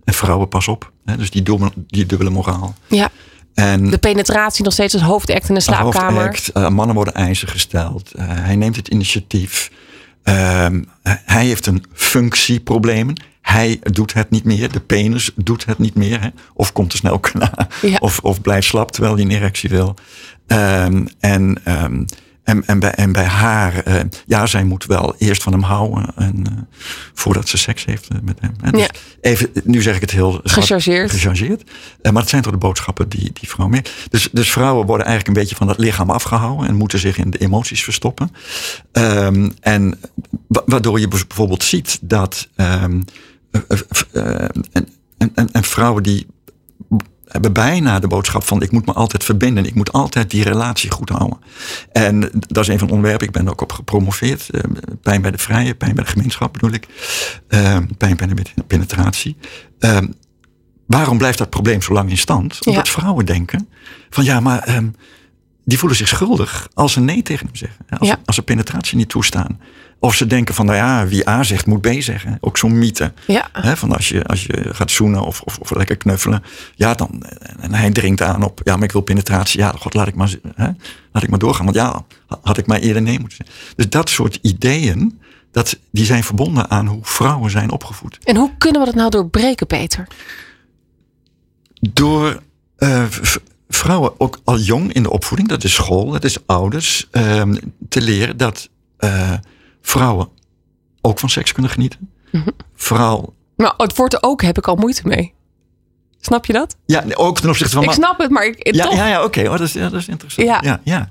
En vrouwen pas op. Hè? Dus die dubbele, die dubbele moraal. Ja. En De penetratie nog steeds als hoofdact in de slaapkamer. hoofdact, eh, mannen worden eisen gesteld. Eh, hij neemt het initiatief. Ehm, hij heeft een functieprobleem. Hij doet het niet meer. De penis doet het niet meer. Hè? Of komt te snel klaar. Ja. Of, of blijft slap terwijl hij een erectie wil. Ehm, en, ehm, en, en, bij, en bij haar, eh, ja, zij moet wel eerst van hem houden. En, eh, voordat ze seks heeft eh, met hem. Dus Ja. even, nu zeg ik het heel Gechargeerd. gechargeerd. Maar het zijn toch de boodschappen die, die vrouw meer. Dus, dus vrouwen worden eigenlijk een beetje van dat lichaam afgehouden en moeten zich in de emoties verstoppen. Ehm, en wa- waardoor je bijvoorbeeld ziet dat ehm, eh, eh, eh, en, en, en vrouwen die hebben bijna de boodschap van ik moet me altijd verbinden. Ik moet altijd die relatie goed houden. En dat is een van de onderwerpen. Ik ben er ook op gepromoveerd. Eh, pijn bij de vrije, pijn bij de gemeenschap bedoel ik. Eh, pijn bij de penetratie. Eh, waarom blijft dat probleem zo lang in stand? Omdat vrouwen denken van ja, maar ehm, die voelen zich schuldig als ze nee tegen hem zeggen. Als, Ja. als ze penetratie niet toestaan. Of ze denken van nou ja, wie A zegt moet B zeggen. Ook zo'n mythe. Ja. Van als je, als je gaat zoenen of, of, of lekker knuffelen. Ja, dan, en hij dringt aan op, ja, maar ik wil penetratie. Ja, god, laat ik maar, laat ik maar doorgaan. Want ja, had ik maar eerder nee moeten zeggen. Dus dat soort ideeën, dat, die zijn verbonden aan hoe vrouwen zijn opgevoed. En hoe kunnen we dat nou doorbreken, Peter? Door eh, vrouwen ook al jong in de opvoeding, dat is school, dat is ouders, ehm, te leren dat eh, vrouwen ook van seks kunnen genieten. Vooral, Maar het woord ook heb ik al moeite mee. Snap je dat? ja, ook ten opzichte van ik snap het, maar ik, Ja, toch. ja, ja oké. Oh, dat, is, ja, dat is interessant. Ja. Ja. Ja,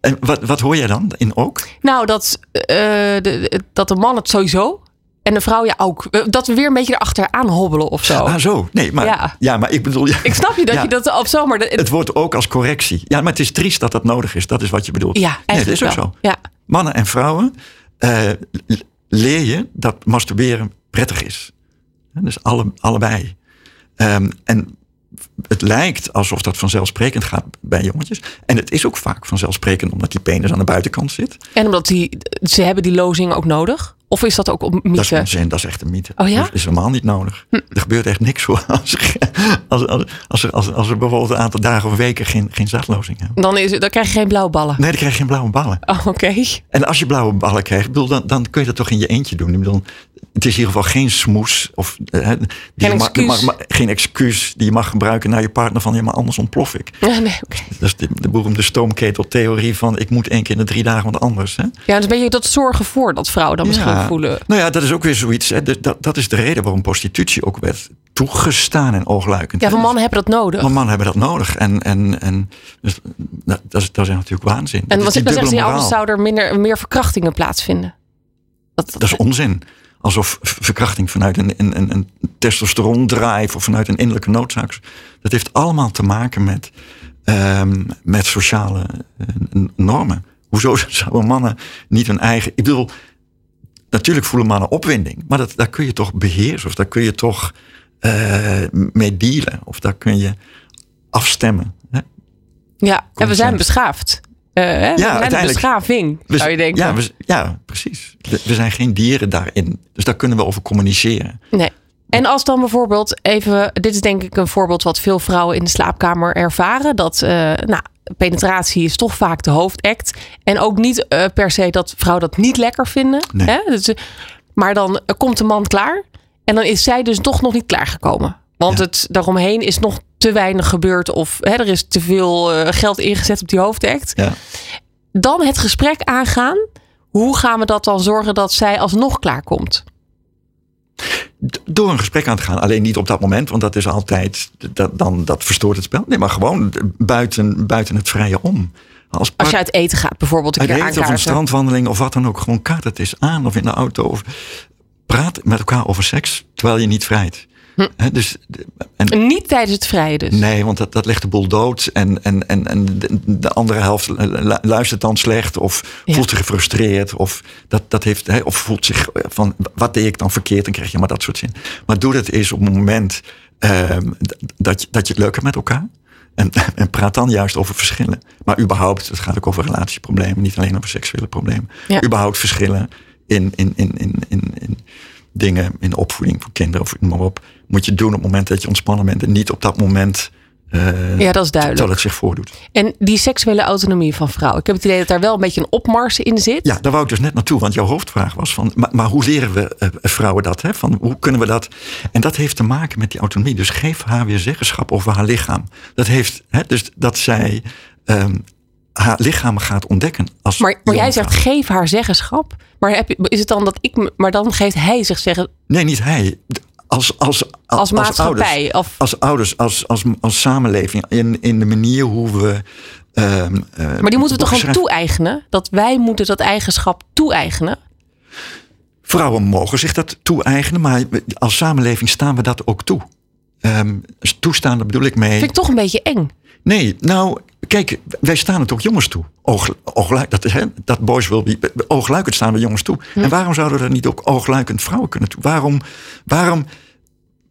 En wat, wat hoor jij dan in ook? Nou, dat, de, de- dat de man het sowieso en de vrouw ja ook. Eh, Dat we weer een beetje erachteraan hobbelen of zo. Ah, zo. Nee, maar, Ja. ja. maar ik bedoel... Ja, Ik snap je dat Ja. je dat of zo, maar de- Het wordt ook als correctie. Ja, maar het is triest dat dat nodig is. Dat is wat je bedoelt. ja, nee, dat is ook wel. zo. Ja. Mannen en vrouwen eh, leer je dat masturberen prettig is. Dus alle, allebei. Ehm, en het lijkt alsof dat vanzelfsprekend gaat bij jongetjes. En het is ook vaak vanzelfsprekend omdat die penis aan de buitenkant zit. En omdat die, ze hebben die lozing ook nodig. Of is dat ook een Dat is mythe? onzin, dat is echt een mythe. Oh ja? Dat is helemaal niet nodig. Hm. Er gebeurt echt niks hoor. Als, als, als, als, er, als, als er bijvoorbeeld een aantal dagen of weken geen, geen zaadlozing hebben. Dan, is, dan krijg je geen blauwe ballen. Nee, dan krijg je geen blauwe ballen. Oh, oké. En als je blauwe ballen krijgt, bedoel, dan, dan kun je dat toch in je eentje doen. Ik bedoel, het is in ieder geval geen smoes. Of, eh, die Geen je mag- excuus. mag- mag- geen excuus die je mag gebruiken naar je partner van ja, maar anders ontplof ik. Ja, nee, oké. Dat is de, de beroemde stoomketeltheorie van ik moet één keer in de drie dagen wat anders. Hè? Ja, dus een beetje dat zorgen voor dat vrouwen dan misschien Ja. voelen. Nou ja, dat is ook weer zoiets. Hè. Dus Dat, dat is de reden waarom prostitutie ook werd toegestaan en oogluikend. Ja, van mannen hebben dat nodig. Maar mannen hebben dat nodig. En, en, en dus, dat, dat, is, dat is natuurlijk waanzin. En wat is dan die zeggen ze, ja, dubbele anders moraal. zou er minder, meer verkrachtingen plaatsvinden. Dat, Dat is onzin. Alsof verkrachting vanuit een, een, een, een testosterondrive of vanuit een innerlijke noodzaak. Dat heeft allemaal te maken met, ehm, met sociale eh, normen. Hoezo zouden mannen niet hun eigen. Ik bedoel, natuurlijk voelen mannen opwinding, maar dat, daar kun je toch beheersen of daar kun je toch eh, mee dealen of daar kun je afstemmen. Hè? ja, en we zijn beschaafd. Eh, hè? we zijn een beschaving, We- zou je denken. Ja, we- ja precies. We, we zijn geen dieren daarin. Dus daar kunnen we over communiceren. Nee. En als dan bijvoorbeeld even, dit is denk ik een voorbeeld wat veel vrouwen in de slaapkamer ervaren. Dat eh, nou, penetratie is toch vaak de hoofdact. En ook niet eh, per se dat vrouwen dat niet lekker vinden. Nee. Hè? Dus, maar dan komt de man klaar. En dan is zij dus toch nog niet klaargekomen. Want Ja. het daaromheen is nog te weinig gebeurd. Of hè, er is te veel eh, geld ingezet op die hoofdact. Ja. Dan het gesprek aangaan. Hoe gaan we dat dan zorgen dat zij alsnog klaarkomt? D- Door een gesprek aan te gaan. Alleen niet op dat moment, want dat is altijd. Dat, dan, dat verstoort het spel. Nee, maar gewoon buiten, buiten het vrije om. Als, Als je uit eten gaat bijvoorbeeld een uit keer eten of een strandwandeling of wat dan ook. Gewoon kaart het eens aan of in de auto. Of praat met elkaar over seks terwijl je niet vrijt. Hm. Dus, en, Niet tijdens het vrije dus. Nee, want dat, dat legt de boel dood. En, en, en, en de, de andere helft lu- luistert dan slecht. Of Ja. voelt zich gefrustreerd. Of, dat, dat heeft, hè, of voelt zich van, wat deed ik dan verkeerd? Dan krijg je maar dat soort zin. Maar doe dat eens op het moment ehm, dat, je, dat je het leuk hebt met elkaar. En, en praat dan juist over verschillen. Maar überhaupt, het gaat ook over relatieproblemen. Niet alleen over seksuele problemen. Ja. Überhaupt verschillen in, in, in, in, in, in dingen, in de opvoeding voor kinderen of noem maar op. Moet je doen op het moment dat je ontspannen bent. En niet op dat moment eh, Ja, dat is duidelijk. terwijl het zich voordoet. En die seksuele autonomie van vrouwen. Ik heb het idee dat daar wel een beetje een opmars in zit. Ja, daar wou ik dus net naartoe. Want jouw hoofdvraag was van, maar, maar hoe leren we eh, vrouwen dat? Hè? Van, hoe kunnen we dat? En dat heeft te maken met die autonomie. Dus geef haar weer zeggenschap over haar lichaam. Dat heeft, hè, dus dat zij ehm, haar lichaam gaat ontdekken. Als Maar, maar jij zegt geef haar zeggenschap. Maar heb je, is het dan dat ik. Maar dan geeft hij zich zeggen. Nee, niet hij. Als, als, Als maatschappij, ouders, of- als ouders, als, als, als samenleving. In, in de manier hoe we. ehm, eh, Maar die moeten we toch gewoon toe-eigenen? Dat wij moeten dat eigenschap toe-eigenen. Vrouwen mogen zich dat toe-eigenen, maar als samenleving staan we dat ook toe. Ehm, toestaan, daar bedoel ik mee. Vind ik toch een beetje eng. Nee, nou, kijk, wij staan het ook jongens toe. Oog, oogluik, dat, is, hè, dat boys will be. Oogluikend staan we jongens toe. En waarom zouden we dat niet ook oogluikend vrouwen kunnen toe? Waarom, waarom,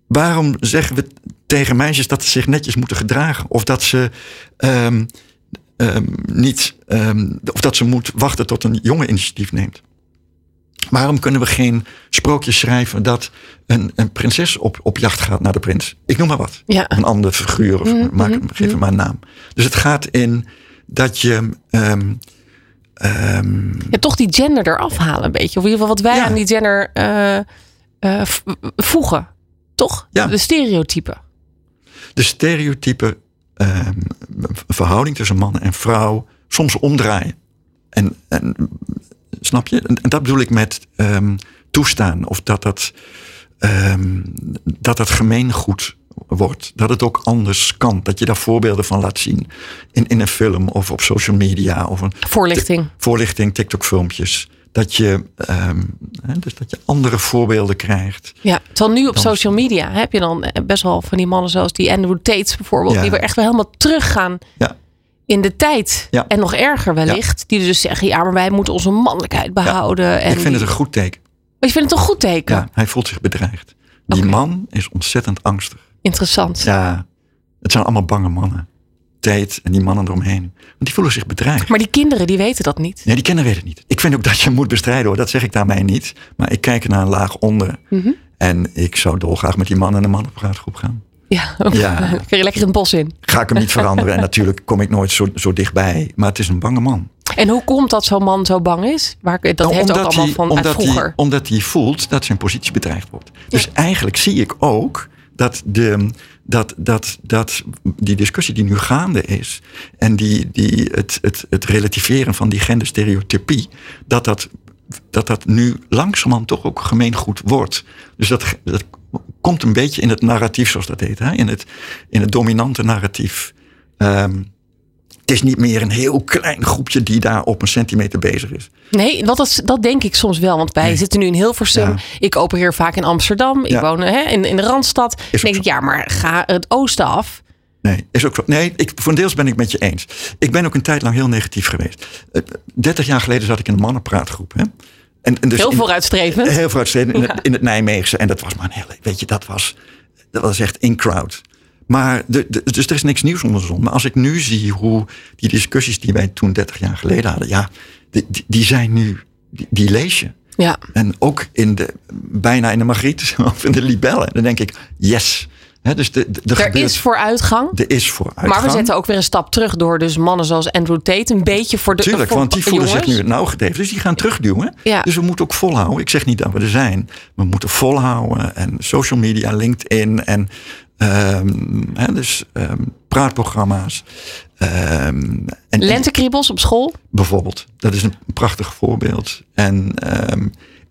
waarom zeggen we tegen meisjes dat ze zich netjes moeten gedragen? Of dat ze. ehm, niet, ehm, of dat ze moet wachten tot een jongen initiatief neemt. Waarom kunnen we geen sprookjes schrijven dat een, een prinses op, op jacht gaat naar de prins? Ik noem maar wat. Ja. Een andere figuur, of Mhm, maak, mhm, geef hem maar een naam. Dus het gaat in dat je. ehm, Ja, toch die gender eraf halen een beetje. Of in ieder geval wat wij Ja. aan die gender eh, eh, voegen. Toch? Ja. De stereotypen. de stereotype ehm, verhouding tussen man en vrouw soms omdraaien. En, en snap je? En, en dat bedoel ik met ehm, toestaan. Of dat dat, ehm, dat het gemeengoed wordt. Dat het ook anders kan. Dat je daar voorbeelden van laat zien. In, in een film of op social media. Of een Voorlichting. voorlichting, TikTok filmpjes. Dat je, ehm, hè, dus dat je andere voorbeelden krijgt. Ja, terwijl nu op Dan- social media heb je dan eh, best wel van die mannen zoals die Andrew Tate bijvoorbeeld. Ja. Die weer echt wel helemaal teruggaan Ja. In de tijd. Ja. En nog erger wellicht. Die dus zeggen, ja, maar wij moeten onze mannelijkheid behouden. En ik vind die- het een goed teken. Maar je vindt het een goed teken? Ja, hij voelt zich bedreigd. Die man is ontzettend angstig. Interessant. Ja, het zijn allemaal bange mannen. Tate en die mannen eromheen. Want die voelen zich bedreigd. Maar die kinderen, die weten dat niet. Nee, die kinderen weten het niet. Ik vind ook dat je moet bestrijden hoor. Dat zeg ik daarmee niet. Maar ik kijk naar een laag onder. Mhm. En ik zou dolgraag met die mannen in een mannenpraatgroep gaan. Ja, Ja. dan kun je lekker in het bos in. Ga ik hem niet veranderen. En natuurlijk kom ik nooit zo, zo dichtbij. Maar het is een bange man. En hoe komt dat zo'n man zo bang is? Waar, dat Nou, heeft ook allemaal hij, van omdat, vroeger. hij, omdat hij voelt dat zijn positie bedreigd wordt. Dus eigenlijk zie ik ook dat, de, dat, dat, dat die discussie die nu gaande is... en die, die, het, het, het relativeren van die genderstereotypie... dat dat, dat dat nu langzamerhand toch ook gemeengoed wordt. Dus dat, dat komt een beetje in het narratief, zoals dat heet. Hè? In, het, in het dominante narratief... Ehm, het is niet meer een heel klein groepje die daar op een centimeter bezig is. Nee, wat dat, dat denk ik soms wel. Want wij Nee. zitten nu in Hilversum. Ja. Ik opereer vaak in Amsterdam. Ik Ja. woon hè, in, in de Randstad. Dan denk ik, ja, maar ga het oosten af. Nee, is ook zo. Nee, ik, voor een deels ben ik met je eens. Ik ben ook een tijd lang heel negatief geweest. Eh, 30 jaar geleden zat ik in een mannenpraatgroep. Hè? En, en dus Heel vooruitstrevend. Heel vooruitstrevend in, Ja. het, in het Nijmeegse. En dat was maar een hele. Weet je, dat was, dat was echt in crowd. Maar de, de- dus er is niks nieuws onder de zon. Maar als ik nu zie hoe die discussies die wij toen 30 jaar geleden hadden. Ja, die, die, die zijn nu. Die, die lees je. Ja. En ook in de, bijna in de Margriet of in de Libellen. Dan denk ik, yes. Dus de, de, Er gebeurt- is vooruitgang. er is vooruitgang. Maar we zetten ook weer een stap terug door dus mannen zoals Andrew Tate een beetje voor de Tuurlijk, voor want die voelen jongens. zich nu het nauw gedreven. Dus die gaan terugduwen. Ja. Dus we moeten ook volhouden. Ik zeg niet dat we er zijn. We moeten volhouden. En social media, LinkedIn en ehm, dus, ehm, praatprogramma's. ehm, en, Lentekriebels op school. bijvoorbeeld. Dat is een prachtig voorbeeld. En,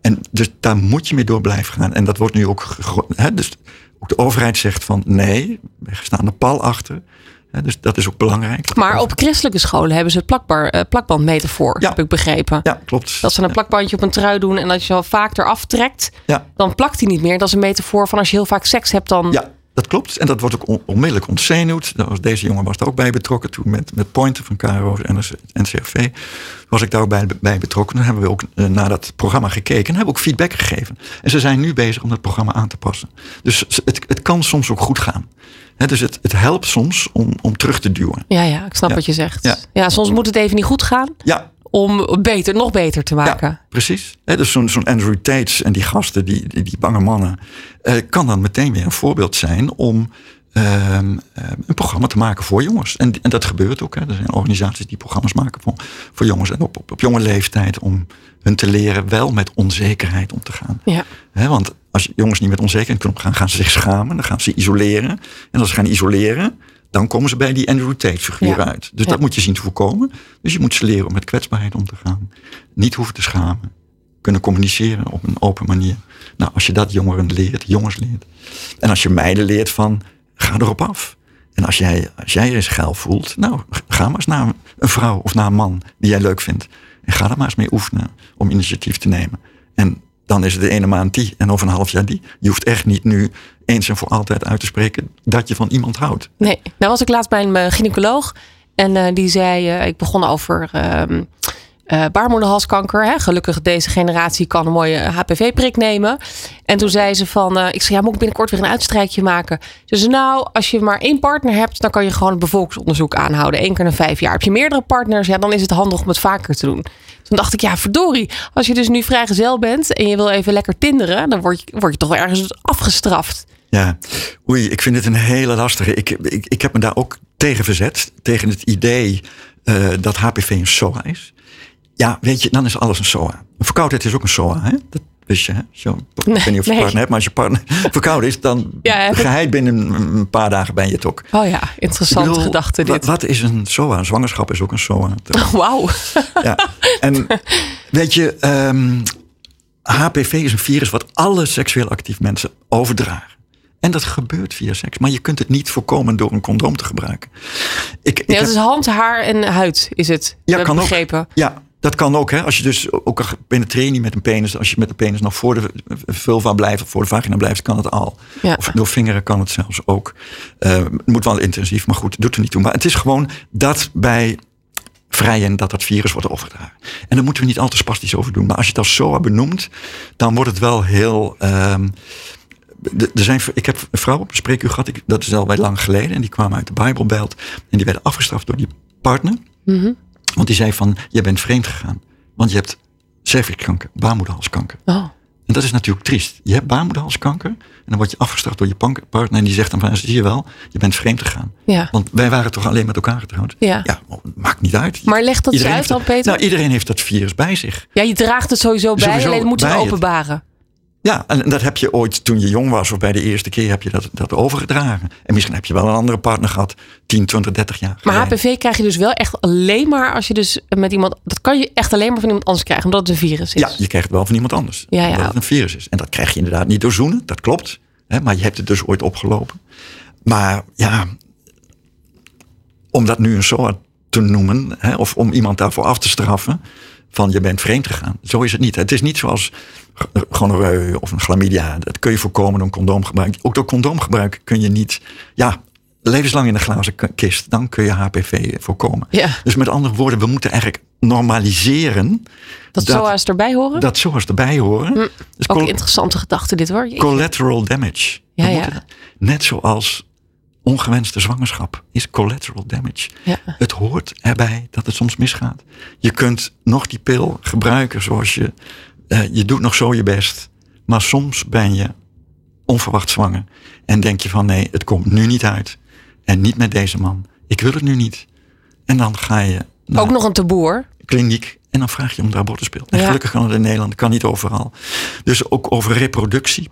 en dus daar moet je mee door blijven gaan. En dat wordt nu ook. Hè, dus ook de overheid zegt van nee, we staan er pal achter. Dus dat is ook belangrijk. Maar op christelijke scholen hebben ze het plakbar, eh, plakbandmetafoor, Ja. heb ik begrepen. Ja, klopt. Dat ze een plakbandje op een trui doen en als je al vaak eraf trekt, Ja. dan plakt hij niet meer. Dat is een metafoor van als je heel vaak seks hebt, dan. Dat klopt. En dat wordt ook on- onmiddellijk ontzenuwd. Deze jongen was er ook bij betrokken. Toen met, met Pointer van KRO en NCRV was ik daar ook bij, bij betrokken. Dan hebben we ook eh, naar dat programma gekeken en hebben ook feedback gegeven. En ze zijn nu bezig om dat programma aan te passen. Dus het, het kan soms ook goed gaan. Hè, dus het, het helpt soms om, om terug te duwen. Ja, ja, ik snap Ja. wat je zegt. Ja. Ja. soms moet het even niet goed gaan Ja, om beter, nog beter te maken. Ja, precies. Dus zo'n zo'n Andrew Tates en die gasten, die, die, die bange mannen, eh, kan dan meteen weer een voorbeeld zijn om ehm, eh, een programma te maken voor jongens. En, en dat gebeurt ook. Hè. Er zijn organisaties die programma's maken voor, voor jongens en op, op, op jonge leeftijd om hun te leren wel met onzekerheid om te gaan. Ja. Hè, want als jongens niet met onzekerheid kunnen omgaan, gaan ze zich schamen, dan gaan ze isoleren. En als ze gaan isoleren, dan komen ze bij die Andrew Tate figuur Ja. uit. Dus Ja. dat moet je zien te voorkomen. Dus je moet ze leren om met kwetsbaarheid om te gaan. Niet hoeven te schamen. Kunnen communiceren op een open manier. Nou, als je dat jongeren leert, jongens leert. En als je meiden leert van, ga erop af. En als jij, als jij je eens geil voelt, nou, ga maar eens naar een vrouw of naar een man die jij leuk vindt. En ga er maar eens mee oefenen om initiatief te nemen. En dan is het de ene maand die en over een half jaar die. Je hoeft echt niet nu eens en voor altijd uit te spreken dat je van iemand houdt. Nee, nou was ik laatst bij een eh, gynaecoloog. En eh, die zei, eh, ik begon over eh, baarmoederhalskanker. Hè. Gelukkig deze generatie kan een mooie HPV-prik nemen. En toen zei ze van, ik zei, ja, moet ik binnenkort weer een uitstrijkje maken? Ze zei, nou, als je maar één partner hebt, dan kan je gewoon het bevolkingsonderzoek aanhouden. Eén keer in vijf jaar. Heb je meerdere partners, ja, dan is het handig om het vaker te doen. Toen dacht ik, ja, verdorie. Als je dus nu vrijgezel bent en je wil even lekker tinderen, dan word je, word je toch wel ergens afgestraft. Ja, oei, ik vind het een hele lastige. Ik, ik, ik heb me daar ook tegen verzet. Tegen het idee eh, dat HPV een SOA is. Ja, weet je, dan is alles een SOA. Een verkoudheid is ook een SOA, hè? Dat wist je, hè? Zo, ik weet niet of je nee. partner hebt, maar als je partner verkouden is, dan Ja, geheid binnen een paar dagen ben je het ook. Oh ja, interessante bedoel, gedachte dit. wat is een SOA? Een zwangerschap is ook een SOA. Wauw. Ja, en weet je, ehm, HPV is een virus wat alle seksueel actief mensen overdragen. En dat gebeurt via seks. Maar je kunt het niet voorkomen door een condoom te gebruiken. Ik, ik Nee, heb- het is hand, haar en huid, is het. ja, kan ik ook. begrepen. Ja, dat kan ook. Hè? Als je dus ook al penetreer je niet met een penis. Als je met de penis nog voor de vulva blijft of voor de vagina blijft, kan het al. Ja. Of door vingeren kan het zelfs ook. Eh, het moet wel intensief, maar goed, doet er niet toe. Maar het is gewoon dat bij vrijen dat dat virus wordt overgedragen. En daar moeten we niet al te spastisch over doen. Maar als je het als SOA benoemt, dan wordt het wel heel... ehm, er zijn, ik heb een vrouw op een spreekuur gehad, ik, dat is al bij lang geleden. En die kwamen uit de Bijbelbelt. En die werden afgestraft door die partner. Mhm. Want die zei van, je bent vreemd gegaan. Want je hebt cervixkanker, baarmoederhalskanker. Oh. En dat is natuurlijk triest. Je hebt baarmoederhalskanker en dan word je afgestraft door je partner. En die zegt dan van, zie je wel, je bent vreemd gegaan. Ja. Want wij waren toch alleen met elkaar getrouwd? Ja. Ja, maakt niet uit. Maar leg dat eens uit dan, Peter. Nou, iedereen heeft dat virus bij zich. ja, je draagt het sowieso bij, Sowieso alleen het moet je bij het. Ja, en dat heb je ooit toen je jong was of bij de eerste keer heb je dat, dat overgedragen. En misschien heb je wel een andere partner gehad 10, 20, 30 jaar Maar geleden. HPV krijg je dus wel echt alleen maar als je dus met iemand... Dat kan je echt alleen maar van iemand anders krijgen, omdat het een virus is. Ja, je krijgt het wel van iemand anders. Ja, ja. Omdat het een virus is. En dat krijg je inderdaad niet door zoenen, dat klopt. Hè, maar je hebt het dus ooit opgelopen. Maar ja, om dat nu een SOA te noemen, hè, of om iemand daarvoor af te straffen, van je bent vreemd gegaan. Zo is het niet. Het is niet zoals gonoreu of een chlamydia. Dat kun je voorkomen door condoomgebruik. Ook door condoomgebruik kun je niet, ja, levenslang in een glazen kist. Dan kun je HPV voorkomen. Ja. Dus met andere woorden, we moeten eigenlijk normaliseren Dat, dat- SOA's erbij horen? dat zoals erbij horen. Dus Hm. Ook interessante gedachte dit hoor. Jeetje. collateral damage. Ja, ja. Net zoals ongewenste zwangerschap is collateral damage. Ja. Het hoort erbij dat het soms misgaat. Je kunt nog die pil gebruiken zoals je... eh, je doet nog zo je best. Maar soms ben je onverwacht zwanger. En denk je van nee, het komt nu niet uit. En niet met deze man. Ik wil het nu niet. En dan ga je naar Ook nog een taboe hoor. kliniek. En dan vraag je om de abortuspil. En Ja. gelukkig kan het in Nederland, kan niet overal. Dus ook over reproductie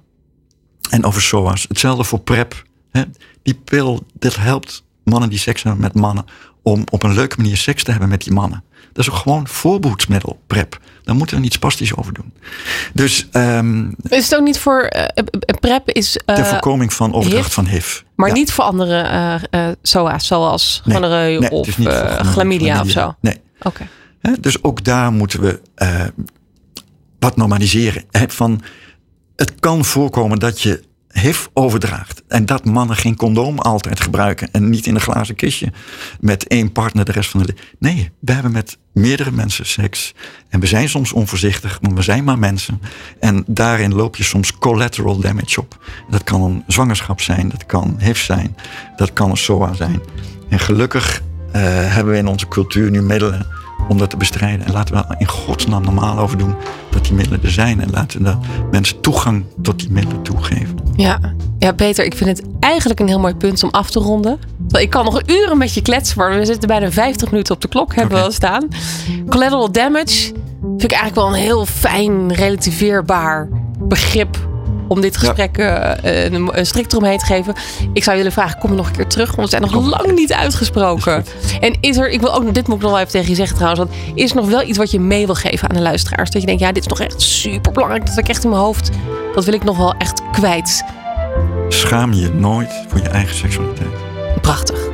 en over SOA's. Hetzelfde voor PrEP. Hè. Die pil, dit helpt mannen die seks hebben met mannen... om op een leuke manier seks te hebben met die mannen. Dat is ook gewoon voorboedsmiddel, PrEP. Daar moeten we niets spastisch over doen. Dus ehm Is het ook niet voor... eh, eh, PrEP is... eh, ter voorkoming van overdracht HIV, van HIV. maar Ja. niet voor andere eh, eh, SOA's, zoals Nee, gonoreu nee, het of eh, gonoreu, chlamydia of zo. Nee. Oké. Dus ook daar moeten we eh, wat normaliseren. Hè, van, het kan voorkomen dat je HIV overdraagt. En dat mannen geen condoom altijd gebruiken. En niet in een glazen kistje met één partner de rest van de... Nee, we hebben met meerdere mensen seks. En we zijn soms onvoorzichtig, maar we zijn maar mensen. En daarin loop je soms collateral damage op. Dat kan een zwangerschap zijn, dat kan HIV zijn, dat kan een SOA zijn. En gelukkig eh, hebben we in onze cultuur nu middelen om dat te bestrijden. En laten we in godsnaam normaal over doen dat die middelen er zijn. En laten we mensen toegang tot die middelen toegeven. Ja. ja, Peter, ik vind het eigenlijk een heel mooi punt om af te ronden. Ik kan nog uren met je kletsen, maar we zitten bijna 50 minuten op de klok, hebben we al staan. Collateral damage vind ik eigenlijk wel een heel fijn, relativeerbaar begrip om dit gesprek eh, een, een strik eromheen te geven. Ik zou willen vragen, kom je nog een keer terug? Want we zijn nog Kom. lang niet uitgesproken. En is er, ik wil ook, dit moet ik nog wel even tegen je zeggen trouwens, want is er nog wel iets wat je mee wil geven aan de luisteraars? Dat je denkt, ja, dit is nog echt super belangrijk. Dat ik echt in mijn hoofd. Dat wil ik nog wel echt kwijt. Schaam je nooit voor je eigen seksualiteit. Prachtig.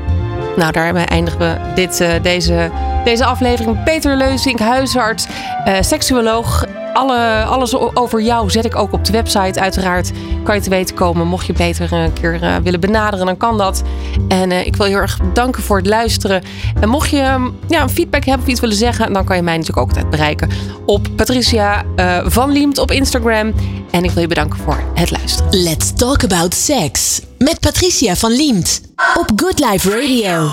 Nou, daarmee eindigen we dit, eh, deze, deze aflevering. Peter Leuzink, huisarts, eh, seksuoloog. Alle, alles over jou zet ik ook op de website. Uiteraard kan je te weten komen. Mocht je Peter een keer eh, willen benaderen, dan kan dat. En ik wil heel erg bedanken voor het luisteren. En mocht je ehm, ja, een feedback hebben of iets willen zeggen, dan kan je mij natuurlijk ook altijd bereiken op Patricia van Liemt op Instagram. En ik wil je bedanken voor het luisteren. Let's talk about sex met Patricia van Liemt op Good Life Radio.